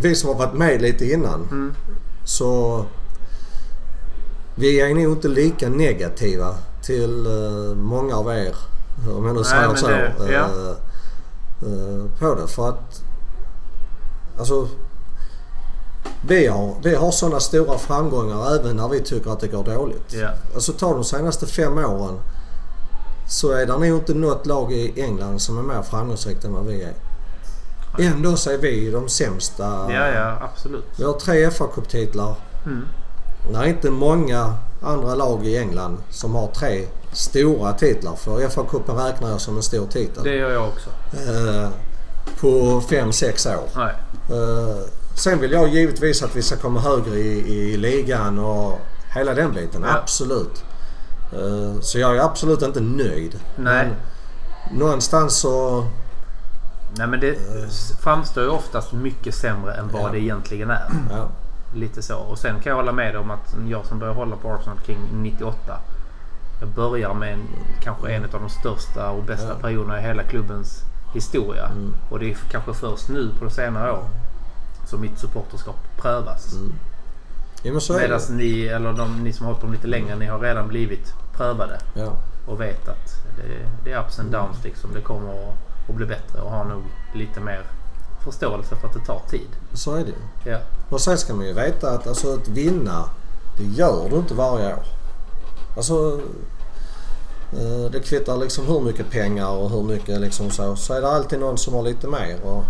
vi som har varit med lite innan. Mm. Så vi är nog inte lika negativa till eh, många av er. Om jag nu säger så. det- ja. eh, eh, på det. För att alltså vi har, vi har sådana stora framgångar även när vi tycker att det går dåligt. Ja. Alltså ta de senaste fem åren så är det nog inte något lag i England som är mer framgångsrikt än vad vi är. Ändå så är vi de sämsta. Ja, ja, absolut. Vi har tre fa titlar Mm. Det är inte många andra lag i England som har tre stora titlar. För FA-cupen räknar jag som en stor titel. Det gör jag också. Eh, på 5-6 år. Nej. Eh, sen vill jag givetvis att vi ska komma högre i, i ligan och hela den biten. Ja. Absolut. Eh, Så jag är absolut inte nöjd. Nej. Men någonstans så... Nej men det framstår ju oftast mycket sämre än vad Ja. det egentligen är. Ja, Lite så. Och sen kan jag hålla med om att jag som började hålla på Arsenal kring 98. Jag börjar med en, kanske en av de största och bästa Ja. perioderna i hela klubbens historia. Mm. Och det är kanske först nu på senare år som mitt supporterskap prövas. Mm. Ja Medan ni, eller de, ni som har hållit på lite längre, ni har redan blivit prövade. Ja. Och vet att det, det är ups and downs liksom. Det kommer att, att bli bättre och har nog lite mer förståelse för att det tar tid. Så är det. Ja. Och sen ska man ju veta att alltså, att vinna, det gör du inte varje år. Alltså, eh, det kvittar liksom hur mycket pengar och hur mycket liksom så. Så är det alltid någon som har lite mer. Och,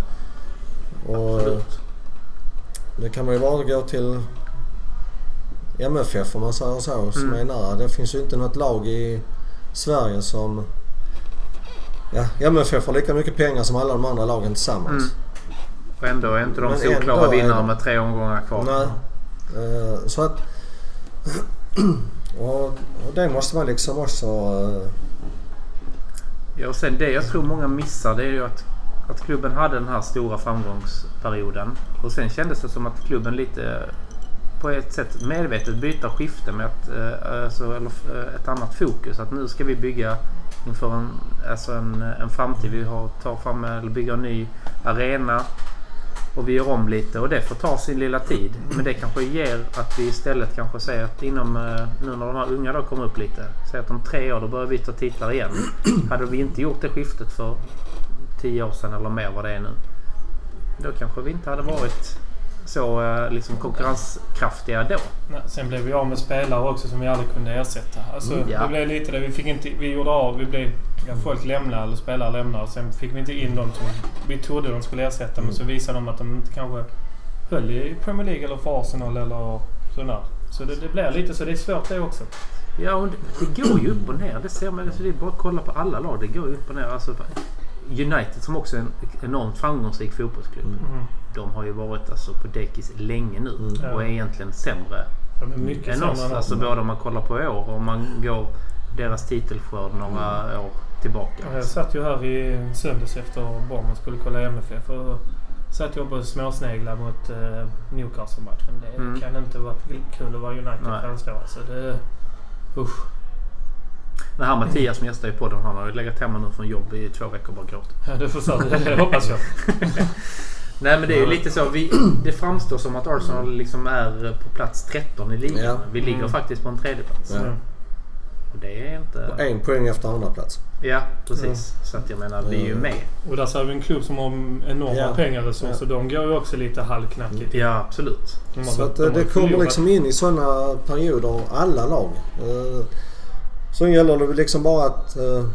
och Absolut. det kan man ju bara gå till MFF om man säger så, som Mm. är nära. Det finns ju inte något lag i Sverige som... Ja, MFF har lika mycket pengar som alla de andra lagen tillsammans. Mm. Och ändå är inte de solklara vinnare med tre omgångar kvar. Nej. Eh, så att... och, och det måste man liksom också... eh, Ja, och sen det jag tror många missar det är ju att, att klubben hade den här stora framgångsperioden. Och sen kändes det som att klubben lite på ett sätt medvetet byta skifte med ett, eh, alltså, eller, eh, ett annat fokus. Att nu ska vi bygga inför en, alltså en, en framtid. Vi har, tar fram eller bygger en ny arena. Och vi gör om lite och det får ta sin lilla tid. Men det kanske ger att vi istället kanske säger att inom, eh, nu när de här unga då kommer upp lite. Säg att om tre år då börjar vi ta titlar igen. Hade vi inte gjort det skiftet för tio år sedan eller mer vad det är nu. Då kanske vi inte hade varit så eh, liksom konkurrenskraftiga då. Nej, sen blev vi av med spelare också som vi aldrig kunde ersätta. Alltså, Mm, ja. Det blev lite det. Vi, fick inte, vi gjorde av. Vi blev, ja, folk lämnade eller spelare lämnade. Sen fick vi inte in dem som vi trodde de skulle ersätta. Men så visade de att de inte kanske höll i Premier League eller för Arsenal eller sådär. Så det, det blir lite så. Det är svårt det också. Ja, och det, det går ju upp och ner. Det ser man. Alltså, det är bara att kolla på alla lag. Det går ju upp och ner. Alltså, United som också är en enormt framgångsrik fotbollsklubb. Mm. De har ju varit alltså, på dekis länge nu Mm. och är egentligen sämre är mycket än oss. Alltså både om man kollar på år och om man går deras titelskörd några år tillbaka. Jag satt ju här i söndags efter Bournemouth skulle kolla MFF. Och satt jag på småsneglar mot eh, Newcastle-matchen. Det Mm. kan inte vara kul att vara. United-fans då. Alltså det, usch. Den här Mattias som gästar i podden han har ju legat hemma nu från jobb i två veckor och bara gråtit. Ja, det får så, det hoppas jag. Nej men det är ju lite så. Vi, det framstår som att Arsenal liksom är på plats 13 i ligan. Ja. Vi ligger Mm. faktiskt på en tredje plats. Ja. Mm. Och det är inte... Och en poäng efter andra plats. Ja precis. Så att jag menar vi är ju med. Och där ser vi en klubb som har enorma Ja. pengaresurser. De går ju också lite halvknackigt. Ja absolut. De har- Så att de eh, det kommer liksom in i sådana perioder, alla lag. Eh, Sen gäller det liksom bara att eh,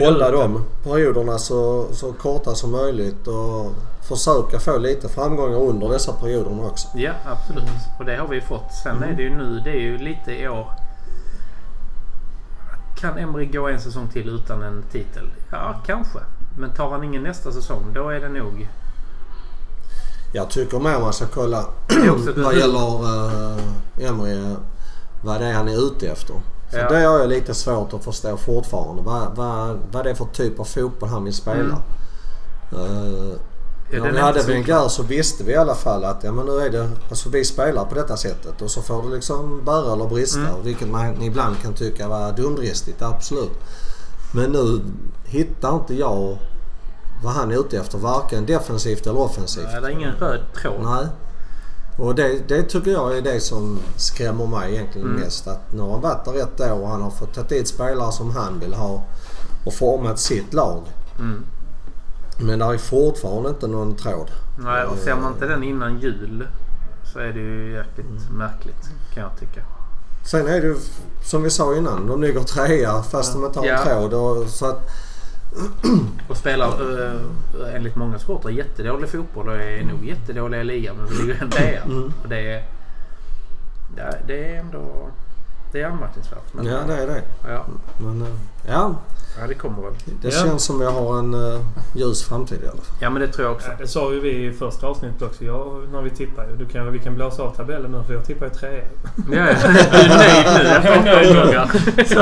hålla de perioderna så, så korta som möjligt och försöka få lite framgångar under dessa perioderna också. Ja absolut. Och det har vi fått. Sen är det ju nu, det är ju lite i år. Kan Emery gå en säsong till utan en titel? Ja kanske. Men tar han ingen nästa säsong då är det nog... Jag tycker mer man ska kolla vad gäller uh, Emery, eh, vad det är han är ute efter. För Ja. det har jag lite svårt att förstå fortfarande. Vad, vad, vad det är för typ av fotboll han vill spela. Mm. Ja, när vi hade så Wenger så visste vi i alla fall att ja, men nu är det, alltså vi spelar på detta sättet och så får det liksom bära eller brista. Mm. Vilket man ibland kan tycka var dumdristigt, absolut. Men nu hittar inte jag vad han är ute efter. Varken defensivt eller offensivt. Nej, det är ingen röd tråd. Nej. Och det, det tycker jag är det som skrämmer mig egentligen Mm. mest. Att nu har han varit där ett år och han har fått ta dit spelare som han vill ha och format sitt lag. Mm. Men det är fortfarande inte någon tråd. Nej, och ser man inte den innan jul så är det ju jäkligt märkligt kan jag tycka. Sen är det ju som vi sa innan, de ligger trea fast de inte har en Ja. tråd. Och, så att, Och spelar uh, enligt många supportrar jättedålig fotboll och är nog jättedåliga i ligan men vi ligger en trea. Mm. Och det är, det är ändå... Det är anmärkningsvärt. Men, Ja, det är det. ja. Men, eh, ja, ja, det kommer väl. det Ja. känns som vi har en uh, ljus framtid i alla fall. Ja, men det tror jag också. Ja, det sa ju vi i första avsnittet också. Jag, när vi tippar ju. Du kan, vi kan blåsa av tabellen nu för jag tippar ju trea. Ja, ja. Du är nöjd nu efter omgångar. Så,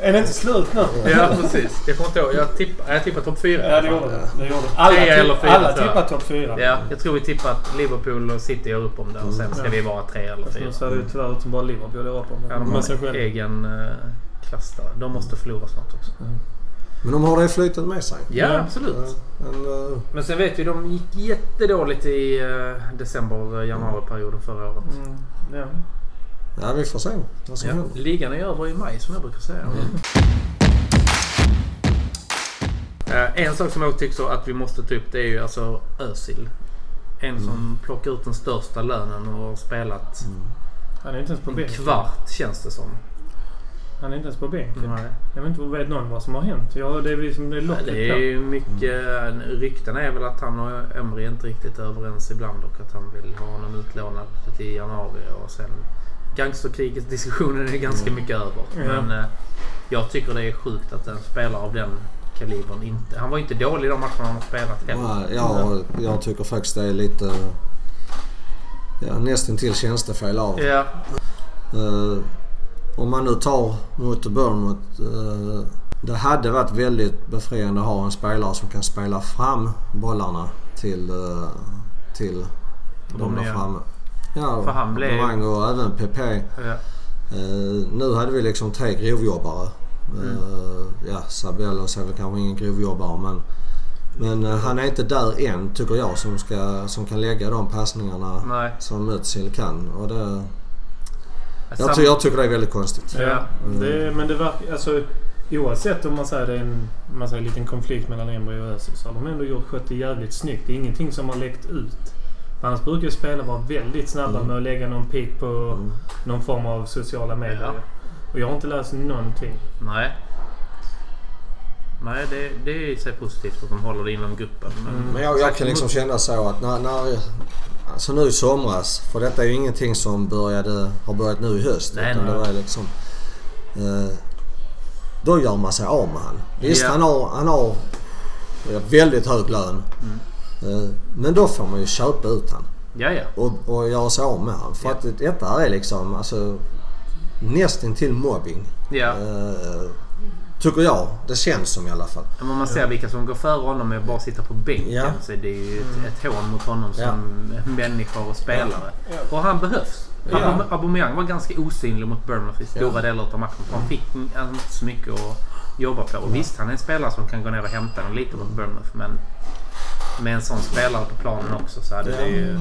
är det inte slut nu? Ja, precis. Jag kommer inte ihåg. Jag tippar, jag tippar topp fyra. Ja, det gjorde du. Alla, tipp, alla jag. tippar topp fyra. Ja, jag tror vi tippar att Liverpool och City gör upp om det och sen ska Mm. vi vara tre eller fyra. nu ser det ju tyvärr ut som bara Liverpool gör upp om Ja, det. de Med sig har egen uh, klass där. De måste förlora snart också. Men de har det flytet med sig. Ja, Ja. absolut. Eh, Men, eh, Men sen vet vi, de gick jättedåligt i uh, december, januari-perioden förra året. Mm, ja. ja, vi får se vad som Ja. händer. Ligan är över i maj som jag brukar säga. Eh, en sak som jag tycker att vi måste ta upp det är ju alltså Özil. En som plockar ut den största lönen och har spelat Han är inte ens på en bänken. kvart känns det som. Han är inte ens på bänken. Nej. Jag vet inte, vet någon vad som har hänt? Ja, det är vi som det är locket Det är ju mycket... Rykten är väl att han och Emre inte riktigt är överens ibland och att han vill ha honom utlånad till januari och sen... Gangsterkriget-diskussionen är ganska mycket över. Ja. Men eh, jag tycker det är sjukt att en spelare av den kalibern inte... Han var ju inte dålig i de matcherna han har spelat heller. Nej, ja, jag tycker faktiskt det är lite... Ja, nästintill tjänstefel av Ja, Eh, Om man nu tar mot Bournemouth. eh, det hade varit väldigt befriande att ha en spelare som kan spela fram bollarna till, uh, till de där framme. Ja, För han blev- Aubameyang och även PP. ja. Eh, nu hade vi liksom tre grovjobbare. Uh, ja, Sabellos är väl kanske ingen grovjobbare men, men eh, han är inte där än tycker jag som, ska, som kan lägga de passningarna Nej. som Özil kan. Och det, jag, ty, jag tycker det är väldigt konstigt. Ja, Mm. det, men det verkar... Alltså, oavsett om man säger det är en, man säger, en liten konflikt mellan Emre och Özil så har de ändå gjort skött det jävligt snyggt. Det är ingenting som har läckt ut. Annars brukar ju spelare vara väldigt snabba Mm. med att lägga någon pik på Mm. någon form av sociala medier. Ja. Och jag har inte läst någonting. Nej. Nej, det, det är i sig positivt att de håller det inom gruppen. Men, Mm. Men jag, jag kan liksom känna så att när, när Alltså nu i somras, för detta är ju ingenting som började, har börjat nu i höst. Nej, utan nej. det var liksom... Eh, då gör man sig av med han. Visst, Ja. han har, han har ja, väldigt hög lön. Mm. Eh, men då får man ju köpa ut han Ja, ja. och, och göra sig av med han. För Ja. att detta är liksom alltså nästintill mobbing. ja. Eh, tycker jag. Det känns som i alla fall. Men om man ser vilka som går före honom att bara sitta på bänken Ja. så är det ju ett, ett hån mot honom som människa och spelare. Och han behövs. Ja. Aubame- Aubameyang var ganska osynlig mot Bournemouth i stora Ja. delar av matchen. Han fick inte så mycket att jobba på. Och visst, han är en spelare som kan gå ner och hämta den lite mot Bournemouth. Men med en sån spelare på planen också så hade Ja. det ju...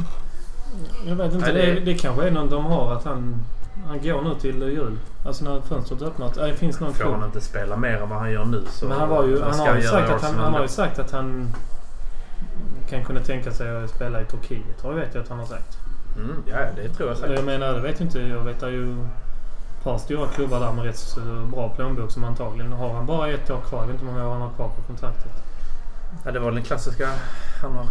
Jag vet inte. Det- det, det kanske är någon de har att han, han går nu till jul. Alltså när fönstret öppnat. Det finns någon Får han inte spela mer än vad han gör nu så... Men han, var ju, han, har ju sagt att han, han har ju sagt att han kan kunna tänka sig att spela i Turkiet. Det vet jag att han har sagt. Mm, ja, det tror jag säkert. jag menar, det vet jag inte. Jag vet ju ett par stora klubbar där med rätt så bra plånbok som antagligen har han bara ett år kvar. Jag vet inte hur många år han har kvar på kontraktet. Ja, det var den klassiska... Han har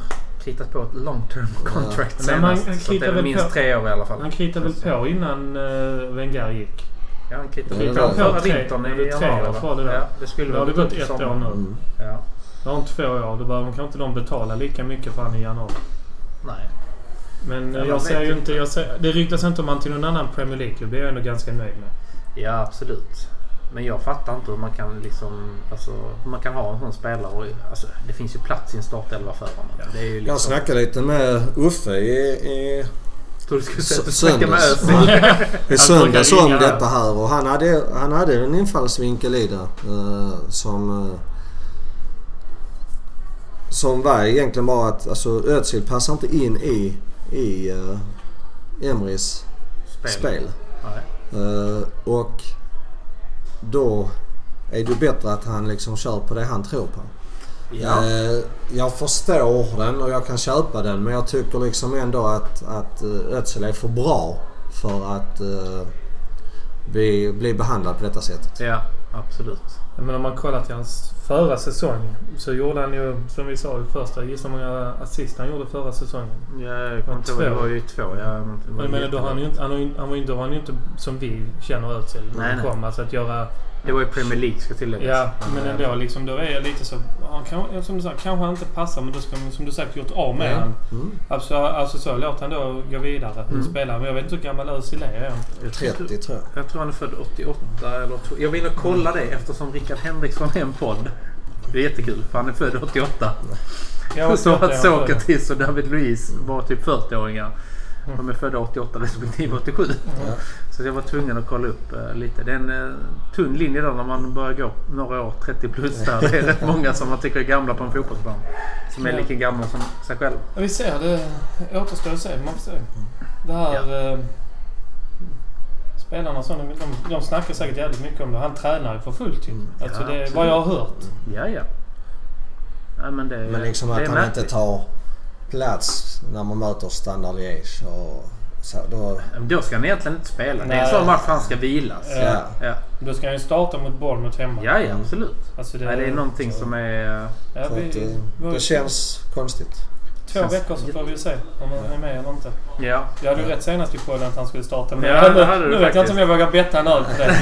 kritat på ett long term contract Men senast. man så att det är minst på- tre år i alla fall. Han kritade väl på innan uh, Wenger gick. Ja, han kritade Ja, på förra tre- vintern i tre januari. det. Ja, det skulle Nu har det gått ett sommaren. år nu. Mm. Ja. Det har inte två år. Då behöver kanske inte de betala lika mycket för han i januari. Nej. Men Ja, eh, jag vet säger ju inte. inte... Jag säger, det ryktas inte om han till någon annan Premier League-klubb. Det är jag ändå ganska nöjd med. Ja, absolut. Men jag fattar inte hur man kan liksom... Alltså, hur man kan ha en sån spelare och... Alltså, det finns ju plats i en startelva för honom. Det är ju liksom... Jag snackade lite med Uffe i, i, du skulle säga att du S- snackar med söndags. Özil. i söndags om detta här och han hade, han hade en infallsvinkel i det eh, som eh, som var egentligen bara att alltså, Özil passar inte in i, i uh, Emrys Spel. spel. Nej. Och då är det bättre att han liksom kör på det han tror på. Ja. Eh, jag förstår den och jag kan köpa den men jag tycker liksom ändå att, att eh, Özil är för bra för att eh, bli, bli behandlad på detta sättet. ja. Absolut. Men om man kollar till hans förra säsong så gjorde han ju, som vi sa i första, gissa hur många assist han gjorde förra säsongen. Ja, jag kommer inte ihåg. Det var ju två. Ja, men var Men då har han, ju inte, han, var ju inte, var han ju inte som vi känner Özil Nej, han kom. Alltså att göra... Det var ju Premier League ska tilläggas. Ja, men ändå liksom, då är jag lite så... Han kan, som du sa, kanske han inte passar men då ska man som du sagt gjort av med Ja. han. Mm. Alltså, alltså så, låt han då gå vidare och Mm. spela. Men jag vet inte hur gammal Özil är än. jag tror- 30 tror jag. Jag tror han är född 88 eller Jag vill nog kolla det eftersom Rickard Henriksson är en podd. Det är jättekul för han är född 88. Jag Så att Sokratis och David Luiz var typ 40-åringar. De är födda 88 respektive 87. Ja. Så jag var tvungen att kolla upp eh, lite. Det är en eh, tunn linje då när man börjar gå några år 30 plus där. Det är rätt många som man tycker är gamla på en fotbollsplan. Som är Ja. lika gamla som sig själv. Ja, vi ser. Det återstår att se. Man får se. Det här... Eh, spelarna så, de, de, de snackar säkert jävligt mycket om det. Han tränar ju för fullt ju. Mm. Alltså Ja, det är vad jag har hört. Ja, ja. Nej, men det, Men liksom det att är han märkligt. inte tar plats när man möter Standard Liège och så. Då, Men Då ska han egentligen inte spela. Det är en Nej. sån match han ska vilas. Ja. ja. Ja, Då ska han ju starta mot Bournemouth hemma. ja, ja absolut. Alltså Det, Nej, det är någonting så- som är... Ja, vi, att, eh, vi det känns konstigt. två känns veckor så får vi se om han är med eller inte. Ja. Jag hade ju rätt senast i podden att han skulle starta. Men Ja, jag, det hade du nu vet jag inte faktiskt. om jag vågar betta en öl på det.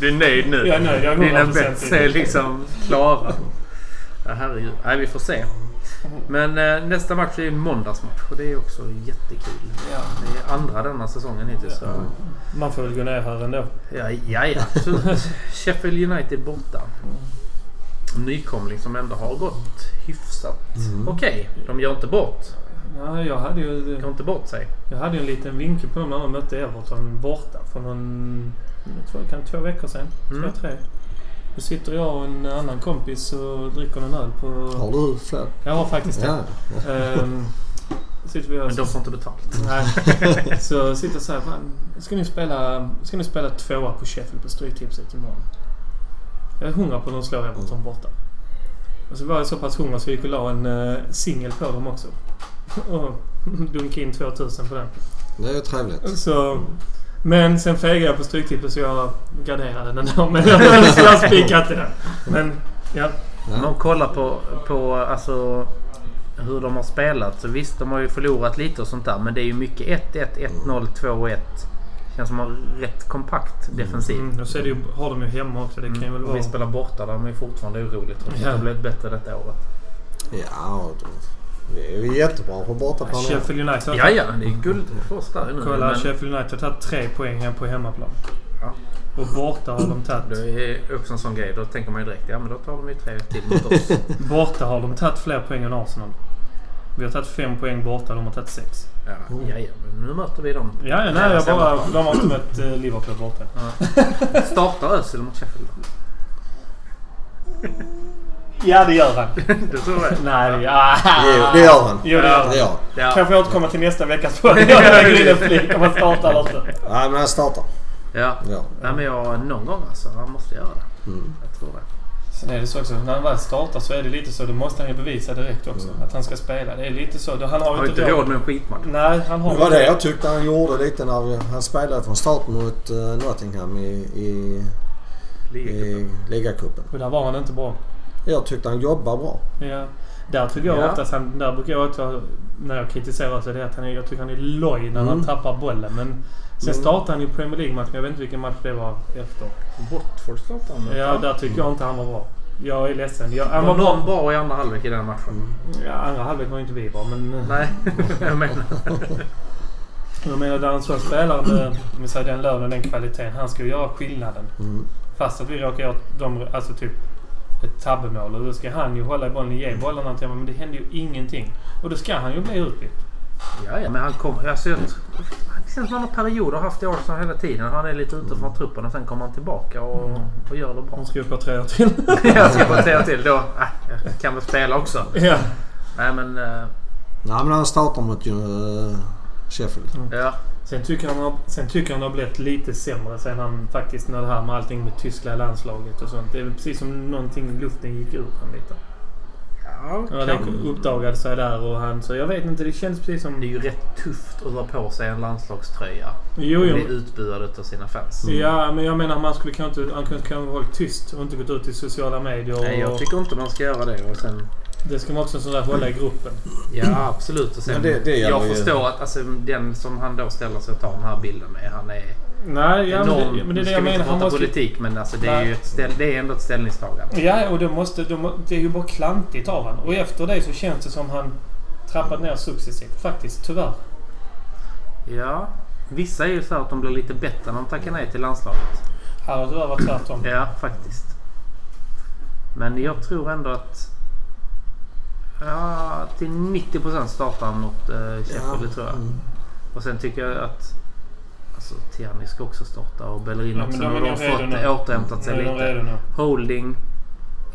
Du är nöjd nu? Jag är nöjd, jag är Dina 100% bets är liksom klara. Ja, herregud. Nej, vi får se. Men eh, nästa match är ju en måndagsmatch och det är också jättekul. Ja. Det är andra denna säsongen hittills. Så. Man får väl gå ner här ändå. Ja, ja, ja absolut. Sheffield United borta. Nykomling som ändå har gått hyfsat Mm. okej. De gör inte bort. Ja, jag hade ju... Går inte bort sig. Jag hade ju en liten vinkel på dem när de mötte Everton borta för någon... Jag tror det kan två veckor sedan. Mm. Två, tre. Då sitter jag och en annan kompis och dricker en öl på... Har du fler? Jag har faktiskt det. Ja. Ehm, sitter vi och... Men de får inte betalt. Nej. Så sitter jag så här. Ska ni spela, ska ni spela tvåa på Sheffield på Stryktipset imorgon? Jag är hundra på att de slår Everton borta. Och så var jag så pass hungrig så jag gick och la en uh, singel på dem också. Och dunkade in 2000 på den. Det är ju trevligt. Så, men sen fegade jag på Stryktipset så jag garderade den då. Men jag spikade inte den. Men ja. Om man kollar på, på alltså, hur de har spelat så visst, de har ju förlorat lite och sånt där. Men det är ju mycket 1-1, 1-0, 2-1. Känns som att de har rätt kompakt defensivt. Mm, och så är det ju, har de ju hemma också. Det kan ju väl vara... vi spelar borta där, men är fortfarande oroligt. Trots att det har blivit bättre detta året. Ja, då, vi är ju jättebra på bortaplan. Sheffield United. Ja, ja, det är guld för oss där nu. Kolla, men Sheffield United har tagit tre poäng hem på hemmaplan. Ja. Och borta har de det tagit... är också en sån grej. Då tänker man ju direkt, ja men då tar de ju tre till mot oss. Borta har de tagit fler poäng än Arsenal. Vi har tagit fem poäng borta, de har tagit sex. Ja, ja, ja men nu möter vi dem. Ja, ja nej, jag bara... De har inte mött eh, Liverpool borta. Startar Özil mot Sheffield? Ja, det gör han. Du tror det? nej, ja. Jo, det gör han. Jo, det gör Det han. gör han. Ja. Kanske återkomma till nästa veckas podd. Jag lägger in en flik om han startar eller inte. Nej, men han startar. Ja. Ja. Nej men jag, någon gång alltså. Han måste göra det. Mm. Jag tror det. Sen är det så också, när han väl startar så är det lite så, då måste han ju bevisa direkt också att han ska spela. Det är lite så. Då, han har Han har inte råd med en skitmatch. Nej, han har Det var det jag tyckte han gjorde lite när vi, han spelade från start mot uh, Nottingham i, i, i ligacupen. Och där var han inte bra. Jag tyckte han jobbade bra. Ja. Där tycker jag Ja. oftast han... Där brukar jag också... När jag kritiserar så det är att han är, jag tycker han är loj när han Mm. tappar bollen. Men sen Mm. startade han ju Premier League-matchen. Jag vet inte vilken match det var efter. Watford startar han Ja, där tycker jag inte han var bra. Jag är ledsen. Jag, han var var någon bra. i andra halvlek i den matchen. Ja, andra halvlek var inte vi bra men... Nej, jag menar. Jag menar där en sån spelare med, med den lönen och den kvaliteten. Han ska ju göra skillnaden. Mm. Fast att vi råkar göra de, alltså typ ett tabbemål. Och då ska han ju hålla i bollen, ge bollarna till honom. Men det händer ju ingenting. Och då ska han ju bli utbytt. Ja, ja, men han kom... Alltså, jag, det känns som han har perioder haft i Arsenal hela tiden. Han är lite ute från truppen och sen kommer han tillbaka och, Mm. och gör det bra. Han ska ju på tre år till. jag ska bara säga till då. Äh, kan väl spela också. ja. Nej men... eh, Nej, men han startar mot uh, Sheffield. ja. Sen tycker, han har, sen tycker han har blivit lite sämre sen han faktiskt när det här med allting med tyska landslaget och sånt. Det är precis som någonting, luften gick ur honom lite. ja. Ja, han uppdagade sig där och han... Så jag vet inte, det känns precis som... Det är ju rätt tufft att dra på sig en landslagströja Jo, och jo. bli utbuad av sina fans. Ja, men jag menar man skulle kanske inte... Han kunde kanske ha hållit tyst och inte gått ut i sociala medier. Och, Nej, jag tycker inte man ska göra det. Och sen, Det ska man också sådär hålla i gruppen. ja, absolut. Och sen, Men det- det jag förstår att alltså, den som han då ställer sig och tar den här bilden med, han är Nej, ja, men, enorm. det, men det är det ska jag vi menar. inte Han prata måste, politik, men alltså, det, är ju ett ställ, det är ändå ett ställningstagande. Ja, och det, måste, det, är ju bara klantigt av han. Och efter det så känns det som han trappat ner successivt. Faktiskt, tyvärr. Ja, vissa är ju så att de blir lite bättre när de tackar nej till landslaget. Här har det varit tvärtom. Ja, faktiskt. Men jag tror ändå att... Ja, till 90% startar han mot eh, Sheffield, det tror jag. Mm. Och sen tycker jag att... Alltså Tierney ska också starta och Bellerin Ja, också. men de har fått återhämtat sig lite. Holding.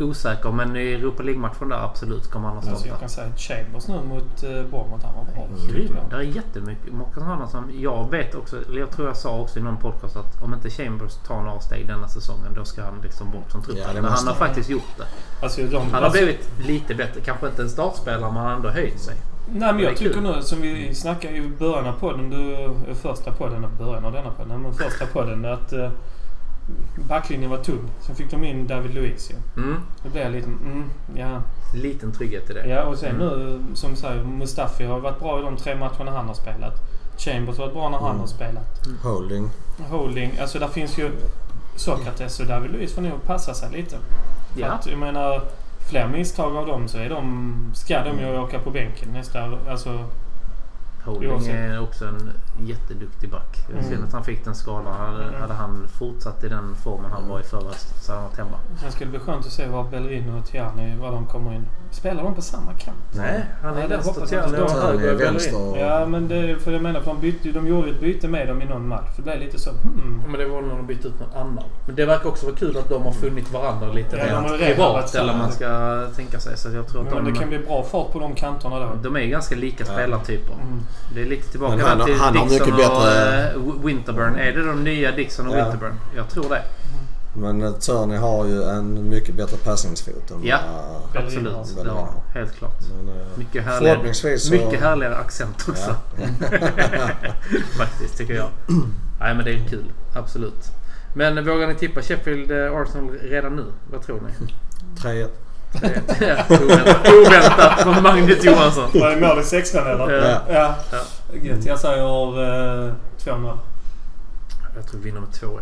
Osäker, men i Europa League-matchen där absolut kommer han att Alltså, jag starta. kan säga att Chambers nu mot uh, Bournemouth, han var bra. Grym. Det är jättemycket. Man kan ha någon som... Jag vet också, eller jag tror jag sa också i någon podcast att om inte Chambers tar några steg denna säsongen då ska han liksom bort från truppen. Ja, men han har faktiskt gjort det. Alltså, de, Han har alltså, blivit lite bättre. Kanske inte en startspelare men han har ändå höjt sig. Nej men jag tycker kul. nu som vi snackade i början av podden, du, eh, första podden, början av denna podden, men första podden att uh, backlinjen var tung. Sen fick de in David Luiz ju. Mm. Då blev lite, mm, ja. Liten trygghet i det. Ja och sen Mm. nu som säger, Mustafi har varit bra i de tre matcherna han har spelat. Chambers har varit bra när han Mm. har spelat. Holding. Holding, alltså där finns ju Sokrates och David Luiz får nog passa sig lite. För Ja. att, jag menar, fler misstag av dem så är de, ska de ju åka på bänken nästa, alltså Holding är också en jätteduktig back. Mm. Synd att han fick den skadan. Hade, Mm. hade han fortsatt i den formen han var i förra så hade han varit hemma. Sen ska det bli skönt att se var Bellerin och Tierney, var de kommer in. Spelar de på samma kant? Nej, han är Ja, vänster. Tierney Tierney höger är och Bellerin. Ja, men det, för jag menar, för de, bytte, de gjorde ett byte med dem i någon match. Det blev lite så, hmm. Men det var när de bytte ut någon annan. Men det verkar också vara kul att de har funnit varandra lite Ja, de rent privat. Eller man ska tänka sig. Så jag tror att Men de, det kan bli bra fart på de kanterna då. de är ganska lika spelartyper. Mm. Det är lite tillbaka Men han till han Dixon mycket och bättre- eh, Winterburn. Är det de nya Dixon och Ja. Winterburn? Jag tror det. Men eh, Turney har ju en mycket bättre passningsfot än Ja. Bellerin Absolut. Det har. Helt klart. Men, eh, Mycket härligare, så... mycket härligare accent också. Ja. Faktiskt, tycker jag. Nej, men det är kul. Absolut. Men vågar ni tippa Sheffield Arsenal redan nu? Vad tror ni? 3 Ja, oväntat, oväntat från Magnus Johansson. Var det mål i sexan eller? Ja. Ja. Ja. Gött. Jag säger uh, 2-0. Jag tror vi vinner med 2-1.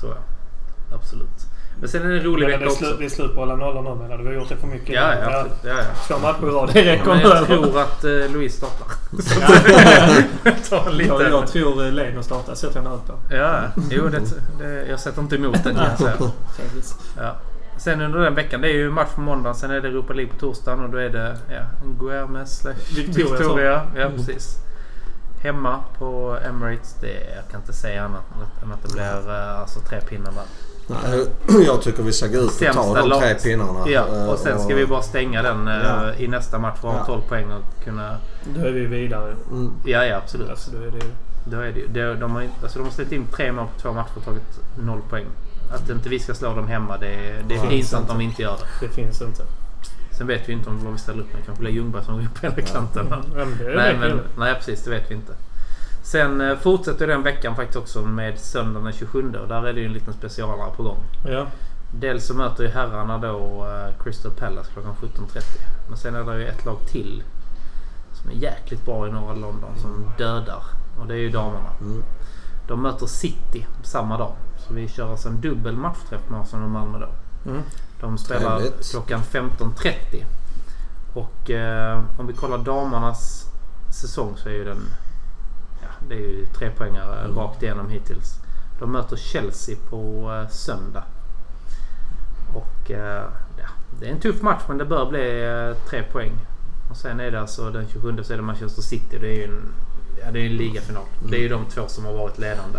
Tror jag. Absolut. Men sen är det en rolig vecka också. det är slut på alla nollor nu menar du? Vi har gjort det för mycket. Ja, ja. Ja, ja. Två matcher i rad, det räcker nu jag tror att eh, Louise startar. Ta lite. Jag, jag tror eh, Leno startar. Sätter jag en öl på. Ja, jo det, det, jag sätter inte emot det kan jag säga. Ja. Sen under den veckan, det är ju match på måndagen. Sen är det Europa League på torsdagen och då är det ja, Guermes Victoria, Victoria. Ja, precis. Hemma på Emirates. Det, jag kan inte säga annat än att det blir eh, alltså, tre pinnar där. Nej, jag tycker vi ska gå ut och ta de tre pinnarna. Ja, eh, och sen ska vi bara stänga den eh, Ja. i nästa match för att ha Ja. 12 poäng och kunna... Då är vi vidare. Mm. Ja, ja absolut. Alltså, då är det ju... Då är det ju. De, de, har, alltså, de har släppt in tre mål på två matcher och tagit noll poäng. Att inte vi ska slå dem hemma, det, det är pinsamt om vi inte gör det. Det finns inte. Sen vet vi inte om vad vi ställer upp med. kanske blir Ljungberg som går upp ena kanten. Ja, är Nej, men, nej, precis. Det vet vi inte. Sen eh, fortsätter den veckan faktiskt också med söndagen den 27 och där är det ju en liten specialare på gång. Ja. Dels så möter ju herrarna då eh, Crystal Palace klockan 17.30. Men sen är det ju ett lag till som är jäkligt bra i norra London som dödar. Och det är ju damerna. Mm. De möter City samma dag. Vi kör alltså en dubbel matchträff med Arsenal och Malmö då. Mm. De spelar Trevligt. klockan 15.30. Och eh, om vi kollar damernas säsong så är ju den... Ja, det är ju tre poängare Mm. rakt igenom hittills. De möter Chelsea på eh, söndag. Och eh, ja, det är en tuff match men det bör bli eh, tre poäng. Och sen är det alltså den 27 så är det Manchester City. Det är ju en, ja, det är en ligafinal. Det är ju de två som har varit ledande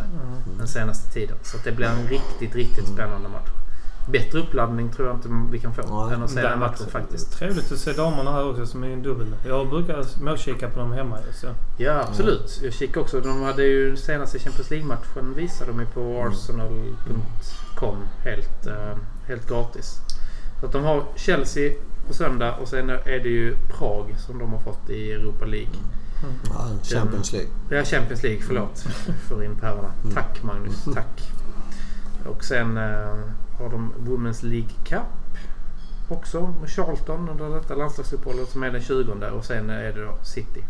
den senaste tiden. Så det blir en riktigt, riktigt spännande match. Bättre uppladdning tror jag inte vi kan få Nej. än att se den matchen faktiskt. Trevligt att se damerna här också som är en dubbel. Jag brukar småkika på dem hemma så. Ja, absolut. Jag kikar också. De hade ju senaste Champions League-matchen visade de ju på arsenal.com helt, eh, helt gratis. Så att de har Chelsea på söndag och sen är det ju Prag som de har fått i Europa League. Ja, Champions League. Ja, Champions League. Förlåt. För in pärvorna. Mm. Tack Magnus. Tack. Och sen eh, har de Women's League Cup också med Charlton under detta landslagsuppehållet som är den 20 och sen är det då City.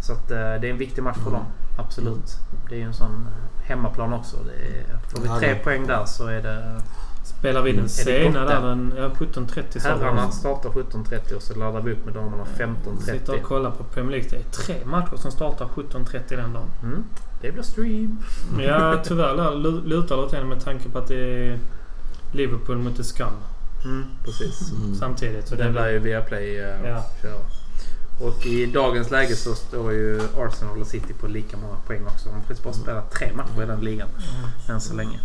Så att eh, det är en viktig match för dem. Absolut. Det är ju en sån eh, hemmaplan också. Det är, får vi tre poäng där så är det... Spelar vi den det sena där den... Ja, 17.30 sa vi. Herrarna startar 17.30 och så laddar vi upp med damerna Sitter 15.30. och kollar på Premier League. Det är tre matcher som startar 17.30 den dagen. Mm. Det blir stream. Ja, tyvärr där lutar det åt henne med tanke på att det är Liverpool mot The Scum Mm, precis. Mm. samtidigt. Så det lär ju Viaplay uh, Ja. köra. Och i dagens läge så står ju Arsenal och City på lika många poäng också. De har faktiskt bara spelat tre matcher i den ligan än så länge.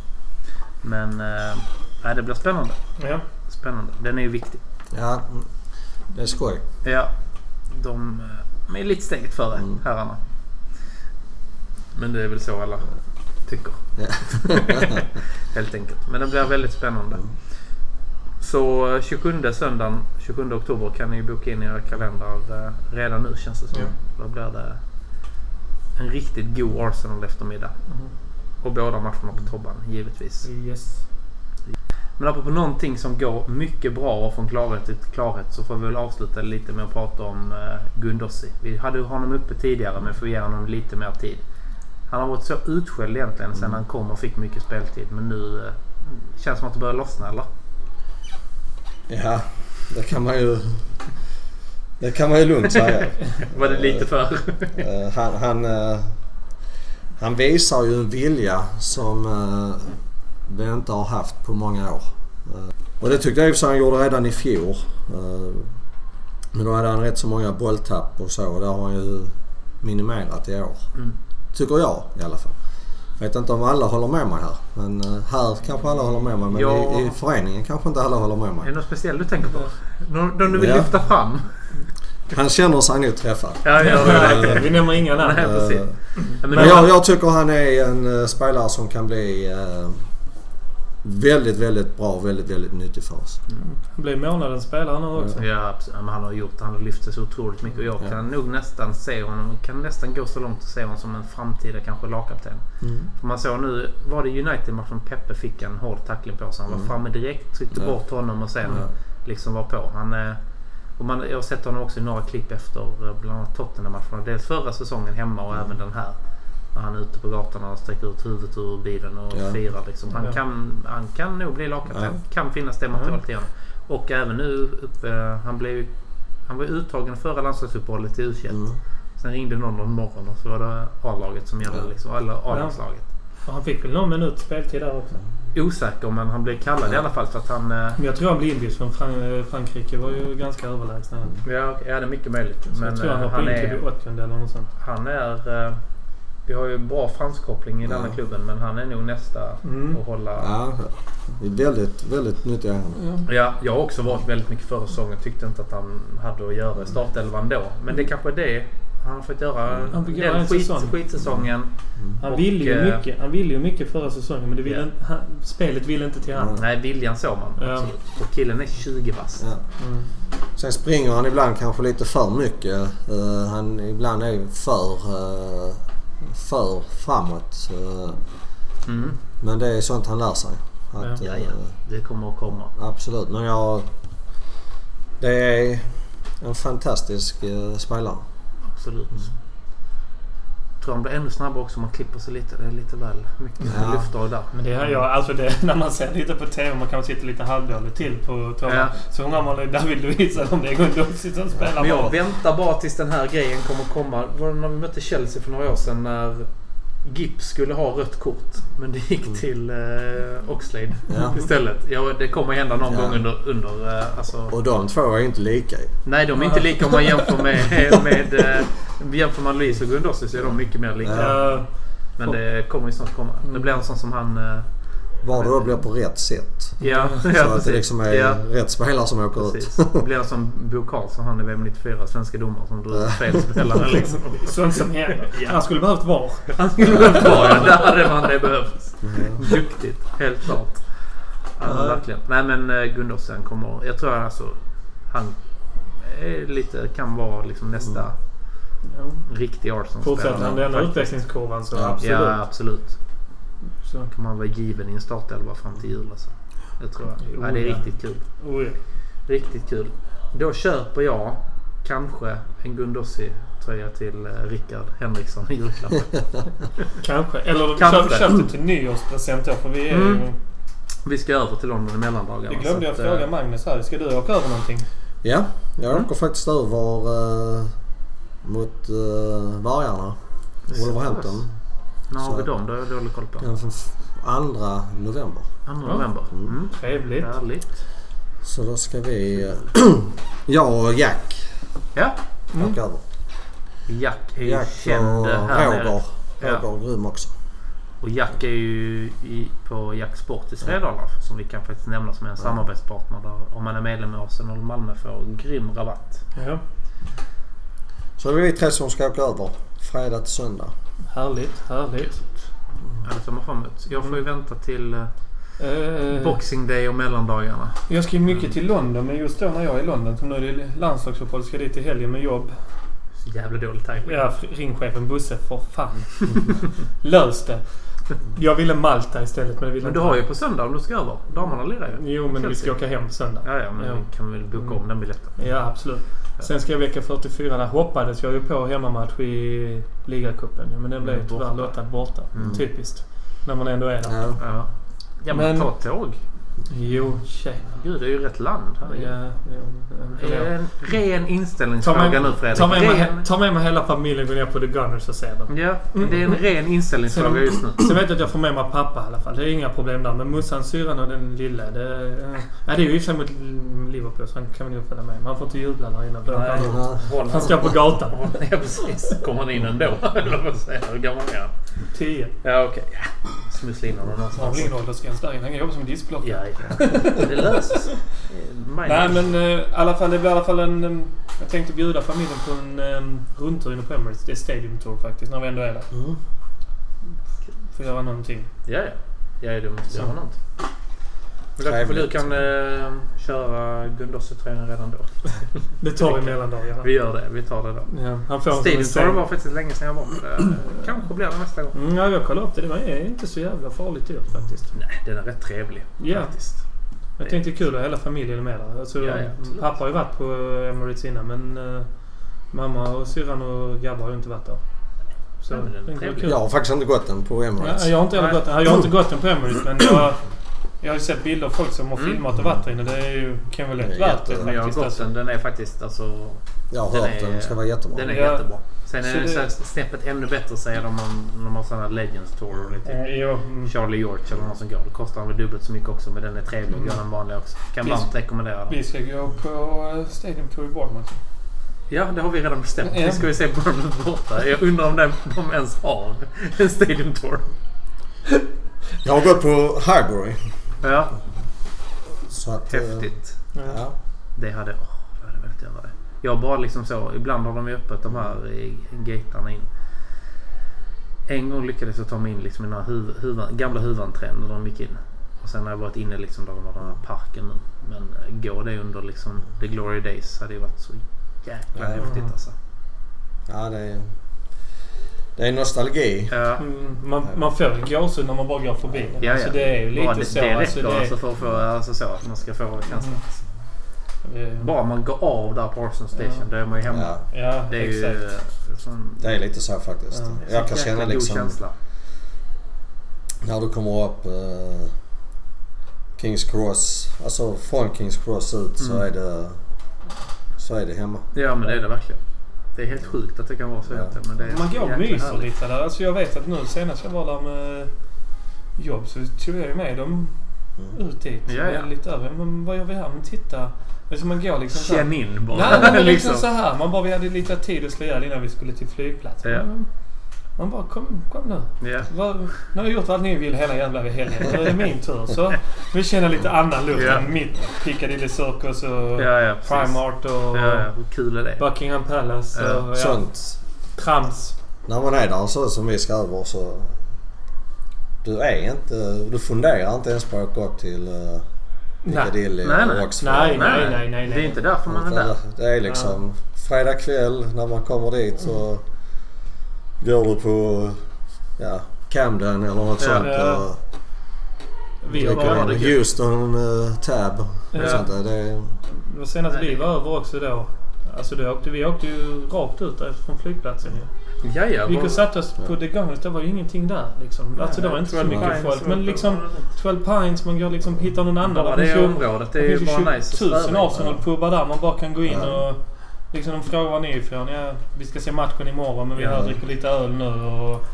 Men uh, nej, det blir spännande. Ja. Spännande. Den är ju viktig. Ja, mm. det är skoj. Ja, de, eh, de är lite steget före Mm. herrarna. Men det är väl så alla tycker. Ja. Helt enkelt. Men det blir väldigt spännande. Så eh, 27 söndagen 27 oktober kan ni boka in i era kalendrar eh, redan nu känns det som. Ja. Då blir det en riktigt god Arsenal eftermiddag. Och båda matcherna på Tobban givetvis. Yes. Men apropå någonting som går mycket bra och från klarhet till klarhet så får vi väl avsluta lite med att prata om uh, Gundossi. Vi hade honom uppe tidigare men får ge honom lite mer tid. Han har varit så utskälld egentligen sen han kom och fick mycket speltid. Men nu uh, känns som att det börjar lossna eller? Ja, det kan man ju... Det kan man ju lugnt säga. Var det lite för? Eh, han, han, eh, han visar ju en vilja som eh, vi inte har haft på många år. Eh, och det tyckte jag i han gjorde redan i fjol. Eh, Men då hade han rätt så många bolltapp och så och det har han ju minimerat i år. Mm. Tycker jag i alla fall. Jag vet inte om alla håller med mig här. Men eh, här kanske alla håller med mig. Men Ja. i, i föreningen kanske inte alla håller med Är mig. det något speciellt du tänker på? Någon, någon du vill Ja. lyfta fram? Han känner sig nog träffad. Ja, det. Nej, Vi nämner inga namn. Ja, men jag, jag tycker han är en spelare som kan bli väldigt, väldigt bra och väldigt, väldigt nyttig för oss. Han blir månadens spelare nu också. Ja, absolut. Ja, men han har gjort Han har lyft sig så otroligt mycket. Och jag Ja. kan nog nästan se honom. Kan nästan gå så långt att se honom som en framtida kanske lagkapten. För man såg nu, var det United-matchen Peppe fick en hård tackling på sig. Han var Mm. framme direkt, tryckte Ja. bort honom och sen Ja. liksom var på. Han, eh, och man, jag har sett honom också i några klipp efter eh, bland annat Tottenham-matcherna. Dels förra säsongen hemma och Mm. även den här. När han är ute på gatorna och sträcker ut huvudet ur bilen och Ja. firar. Liksom. Han, Ja. kan, han kan nog bli lagkapten. Ja. Kan finnas det materialet i honom. Och även nu uppe, han blev ju- han var uttagen förra landslagsuppehållet i u Mm. Sen ringde någon någon morgon och så var det A-laget som gällde. Ja. Liksom, eller A-landslaget. Och Han fick väl någon minut speltid där också. Osäker men han blev kallad i alla fall så att han... eh, Men jag tror han blev inbjuden från Fran- Frankrike. var ju ganska överlägsna. Ja, ja det är mycket möjligt. Så Men jag tror han eh, hoppar han in till är... vid 80 eller något sånt. Han är... Vi har ju en bra franskoppling i Ja. denna klubben men han är nog nästa Mm. att hålla... Ja, det är väldigt, väldigt nyttig han. Ja, jag har också varit väldigt mycket förra säsongen. Tyckte inte att han hade att göra i startelvan då. Men det kanske är det han har fått göra. Han fick göra Den en skit, säsong. skitsäsongen. Han Och, ville ju eh, mycket. Han ville ju mycket förra säsongen men det ville Ja. inte, han, spelet ville inte till han. Mm. Nej, viljan såg man. Ja. Och killen är 20 bast. Ja. Mm. Sen springer han ibland kanske lite för mycket. Eh, han ibland är för, eh, för framåt. Eh, Mm. men det är sånt han lär sig. Att, Ja, eh, ja. Det kommer att komma. Absolut, men jag... Det är en fantastisk eh, spelare. Absolut. Tror han blir ännu snabbare också om man klipper sig lite. Det är lite väl mycket Ja. luftdrag där. Men det är, ja, alltså det, när man ser lite på TV och man kanske sitter lite halvdåligt till på tåget. Ja. Så undrar man David Luiz eller om det är Guendouzi som spelar Men jag bra. väntar bara tills den här grejen kommer komma. Var det när vi mötte Chelsea för några år sedan när Gips skulle ha rött kort. Men det gick till eh, Oxlade Ja. istället. Ja, det kommer hända någon Ja. gång under... under eh, alltså, Och de två är inte lika. nej, de är inte lika om man jämför med... med eh, jämför man Luis och Gundossi så är de mycket mer lika. Ja. Men det kommer ju snart komma. Det blir en sån som han... Eh, Bara det då blir på rätt sätt. ja, Så ja, att det liksom är ja, rätt spelare som åker precis. ut. Det blir en som Bo Karlsson, han i VM 94, svenska domare som drog ut fel spelare liksom. Sånt som händer. Han skulle behövt VAR. Han skulle behövt vara ja. Där hade man det behövts. Duktigt. Helt klart. Ja, men Nej. verkligen. Nej men uh, Gundersen kommer... Jag tror alltså... Han är lite, kan vara liksom nästa Ja. riktiga Arsenal-spelare. Fortsätter han faktiskt. utvecklingskurvan så Ja. absolut. Ja, absolut. Så. Kan man vara given i en startelva fram till jul alltså. Det tror jag. Ja, det är ja. riktigt kul. Oh, ja. Riktigt kul. Då köper jag kanske en Gundossi-tröja till eh, Rickard Henriksson i julklapp. Kanske. Eller Kanske. köp, det till nyårspresent då för vi är Mm. ju... Vi ska över till London i mellandagarna. Det glömde jag att, fråga eh, Magnus här. Ska du åka över någonting? Ja, jag Mm. åker faktiskt över uh, mot uh, Vargarna. Wolverhampton. När har vi dem? Det har jag dålig koll på. Den f- andra november. 2 Ja. november. Mm. Trevligt. Härligt. Så då ska vi... jag och Jack Ja. Mm. åka över. Jack är ju Jack känd och här nere. Roger. Ja. Roger är grym också. Och Jack är ju i, på Jack Sport i Svedala som vi kan faktiskt nämna som en samarbetspartner där om man är medlem i Arsenal Malmö får grym rabatt. Ja. Så det är vi tre som ska åka över. Fredag till söndag. Härligt, härligt. Ja, det ser man fram emot. Jag får ju vänta till eh, Eh, Boxing Day och mellandagarna. jag ska ju mycket till London men just då när jag är i London, som nu är det landslagsuppehåll, ska jag dit i helgen med jobb. Så jävla dålig tajming. Ja, ring chefen Bosse för fan. Lös det. Jag ville Malta istället men ville Men du har ju på söndag om du ska över. Damerna lirar ju. Jo men vi ska åka hem på söndag. Ja, ja, men Ja. vi kan väl boka om den biljetten. Ja absolut. Sen ska jag vecka 44. Där hoppades jag ju på hemmamatch i ligacupen. Ja, men den blev ju Mm, tyvärr lottad borta. Mm. Typiskt. När man ändå är där. Ja. Ja. Ja men, Men- ta tåg. Jo, tjej. Gud, det är ju rätt land. Ja, Herregud. ja, Det är ja. en ren Ta inställningsfråga med, nu Fredrik. ta, med mig, ren... ta med mig hela familjen och gå ner på The Gunners och se dem. Ja, men det är en ren inställningsfråga Sen, just nu. sen vet jag att jag får med mig pappa i alla fall. Det är inga problem där. Men morsan, syrran och den lilla. Det, ja, det är ju i och för sig mot Liverpool så han kan väl nog följa med. Men han får inte jubla där inne. Åker han, Ja. Står på gatan. Ja precis. Kommer han in ändå? Eller vad säger jag? Hur gammal är han? 10. Ja okej. Ja. Smussla in honom Han har någonstans. väl ingen åldersgräns där inne. Han kan jobba som diskblockare. Ja, ja. Det löser sig. Nej men eh, i alla fall, det blir i alla fall en... em, jag tänkte bjuda familjen på en um, rundtur inne på Emirates. Det är Stadium Tour faktiskt, när vi ändå är där. Mm. Får göra någonting. Ja, ja. Ja, du måste Så. göra något. Kanske du Trevligt. kan eh, köra Gundossi-tröjan redan då. Det tar vi mellandagarna. Vi gör det. Vi tar det då. Ja, han får Tour var faktiskt länge sedan jag var på det. Kanske blir det nästa gång. Mm, ja, jag kollade upp det. Det var inte så jävla farligt dyrt faktiskt. Nej, den är rätt trevlig. Ja. Faktiskt. Jag tänkte kul att hela familjen är med där. Alltså, Ja, ja, pappa har ju varit på Emirates innan men eh, mamma och syrran och grabbar har ju inte varit där. Så Ja, den är det kul. Jag har faktiskt inte gått den på Emirates. Ja, jag har inte heller gått, jag har inte gått den på Emirates men jag, jag har ju sett bilder av folk som har Mm. filmat och varit där inne. Det är ju, kan väl lätt är värt det Men jag har faktiskt. gått Alltså. den. Den är faktiskt alltså... Jag har Den hört är- den. Den ska vara jättebra. Den är Ja. jättebra. Sen är Så den det- så snäppet ännu bättre säger de om de har sådana Legends Tour och lite Eh, jo, mm. Charlie George eller någon som går. Det kostar väl dubbelt så mycket också men den är trevlig att Mm. göra den vanliga också. Kan Vi- varmt rekommendera den. Vi ska gå på eh, Stadium Tour i Bournemouth. Ja, det har vi redan bestämt. Ja. Vi ska ju se Bournemouth borta. Jag undrar om den, de ens har en Stadium Tour. Jag har gått på Highbury. Ja, Så att, eh, häftigt. Ja. Det hade... Åh, jag hade velat göra det. Jag bara liksom så. Ibland har de ju öppet de här i- gatarna in. En gång lyckades jag ta mig in liksom i den här huv, huvan, gamla huvudentrén när de gick in. Och sen har jag varit inne liksom där de har den här parken nu. Men går det under liksom The Glory Days hade ju varit så jäkla Ja. häftigt alltså. ja, det är... Det är nostalgi. Ja. Mm, man, man får ju gåshud när man bara går förbi den. Ja, ja. Alltså, det är ju lite det, så. det alltså, räcker det, alltså för att få, alltså så att man ska få känslan. Mm. Bara man går av där på Arsenal Station, Ja. då är man ju hemma. Ja, Ja, Det är ju exakt. eh, sån, det är lite så faktiskt. Ja. Jag kan känna liksom känsla. när du kommer upp eh, Kings Cross. Alltså från Kings Cross ut så Mm. är det så är det hemma. Ja men det är det verkligen. Det är helt sjukt att det kan vara så Ja. Men det är Man går och myser härligt. lite där. Alltså jag vet att nu senast jag var där med jobb så tog jag ju med dem Mm. ut dit. Ja, ja. Lite över. Men vad gör vi här? Men titta. Alltså man går liksom så här. Känn in bara. Nej, men liksom liksom. så här. Man bara, vi hade lite tid att slå ihjäl innan vi skulle till flygplatsen. Ja. Man bara, kom, kom nu. Ja. Vad, nu har jag gjort vad ni vill hela jävla helgen. Nu är det min tur. Så vi känner lite annan luft Ja. än mitt Piccadilly Circus och Ja, ja. Primark och Ja, ja. Kul är det? Buckingham Palace Ja, och ja, Sånt. trams. När man är där så som vi ska över så du är inte... Du funderar inte ens på att åka upp till uh, Piccadilly Nej, nej. eller Oxford. Nej, nej, nej, nej. Det är inte därför man är där. Det är liksom fredag kväll när man kommer dit så går du på ja, Camden eller något Ja, sånt ja. och Vi bara, en Houston uh, Tab. Ja. Och sånt där. Det var senast vi var över också då. Alltså då åkte, vi åkte ju rakt ut där från flygplatsen ju. Ja, ja. Vi gick och satte oss på The Gunners. Det var ju ingenting där liksom. Alltså det var inte så 12 mycket Pines folk. Men liksom 12 Pines, man går liksom hittar någon annan. Bara Det det finns ju- området det är ju bara nice att 20 000 sväva i. Arsenal-pubbar där man bara kan gå in Ja. och... Liksom de frågar var ni är ifrån. Ja, vi ska se matchen imorgon men vi Ja. dricker lite öl nu och...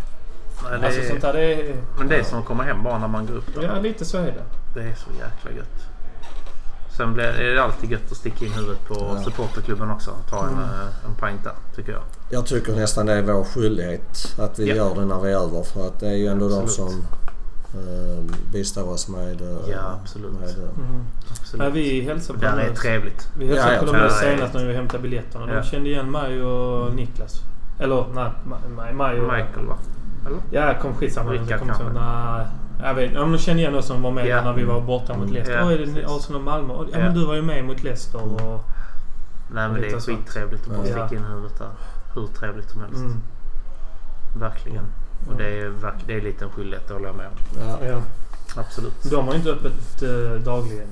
Nej, det Alltså är- sånt där det är... Men det är som att komma hem bara när man går upp där. Ja, lite så är det. Det är så jäkla gött. Sen blir, är det alltid gött att sticka in huvudet på Ja. supporterklubben också. Ta en, eh, en pint där, tycker jag. jag tycker nästan det är vår skyldighet att vi Ja. gör det när vi är över. För att det är ju ändå de Absolut. som uh, bistår oss med, uh, Ja, absolut. med uh, Mm. Absolut. Ja, vi hälsade det på där är dem. trevligt. Vi hälsade Ja, ja, på dem ja, ja. senast när vi hämtade biljetterna. Ja. De kände igen mig och Niklas. Eller nej, Ma- Maj och... Michael va? Eller? Ja, kom skitsamma. Rickard inte kanske. Nej, jag vet Ja, men de kände igen oss som var med Ja. när vi var borta mot Mm. Leicester. Ja, Åh, är det. Arsenal och Malmö? Ja, Ja. men du var ju med mot Leicester och... Nej men det är skittrevligt att bara Ja. sticka in huvudet där. Hur trevligt som helst. Mm. Verkligen. Och det är, det är lite en skyldighet, det håller jag med om. ja, Ja. Absolut. De har ju inte öppet uh, dagligen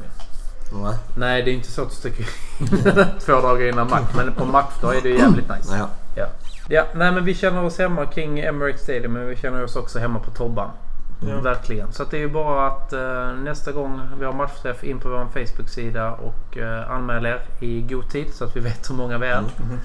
nej, Nej, det är inte så att du sticker in två dagar innan match. Men på matchdag är det jävligt nice. ja. Ja. ja, nej men vi känner oss hemma kring Emirates Stadium men vi känner oss också hemma på Tobban. Ja. Verkligen. Så att det är ju bara att eh, nästa gång vi har matchträff in på vår Facebook-sida och uh, anmäl er i god tid så att vi vet hur många vi är. Mhm.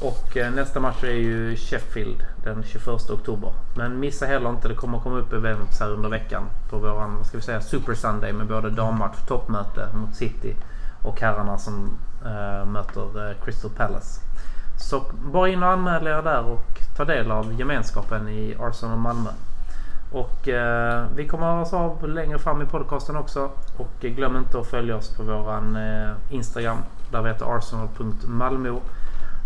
Och eh, nästa match är ju Sheffield den 21 oktober. Men missa heller inte, det kommer komma upp events här under veckan på våran, vad ska vi säga, Super Sunday med både dammatch, toppmöte mot City och herrarna som eh, möter eh, Crystal Palace. Så bara in och anmäl er där och ta del av gemenskapen i Arsenal Malmö. Och eh, vi kommer att höras av längre fram i podcasten också. Och eh, glöm inte att följa oss på våran eh, Instagram. Där vi heter arsenal.malmo.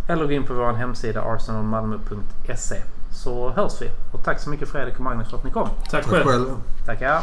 Eller gå in på vår hemsida arsenalmalmo.se. Så hörs vi. Och tack så mycket Fredrik och Magnus för att ni kom. Tack Tack själv. själv. Tackar.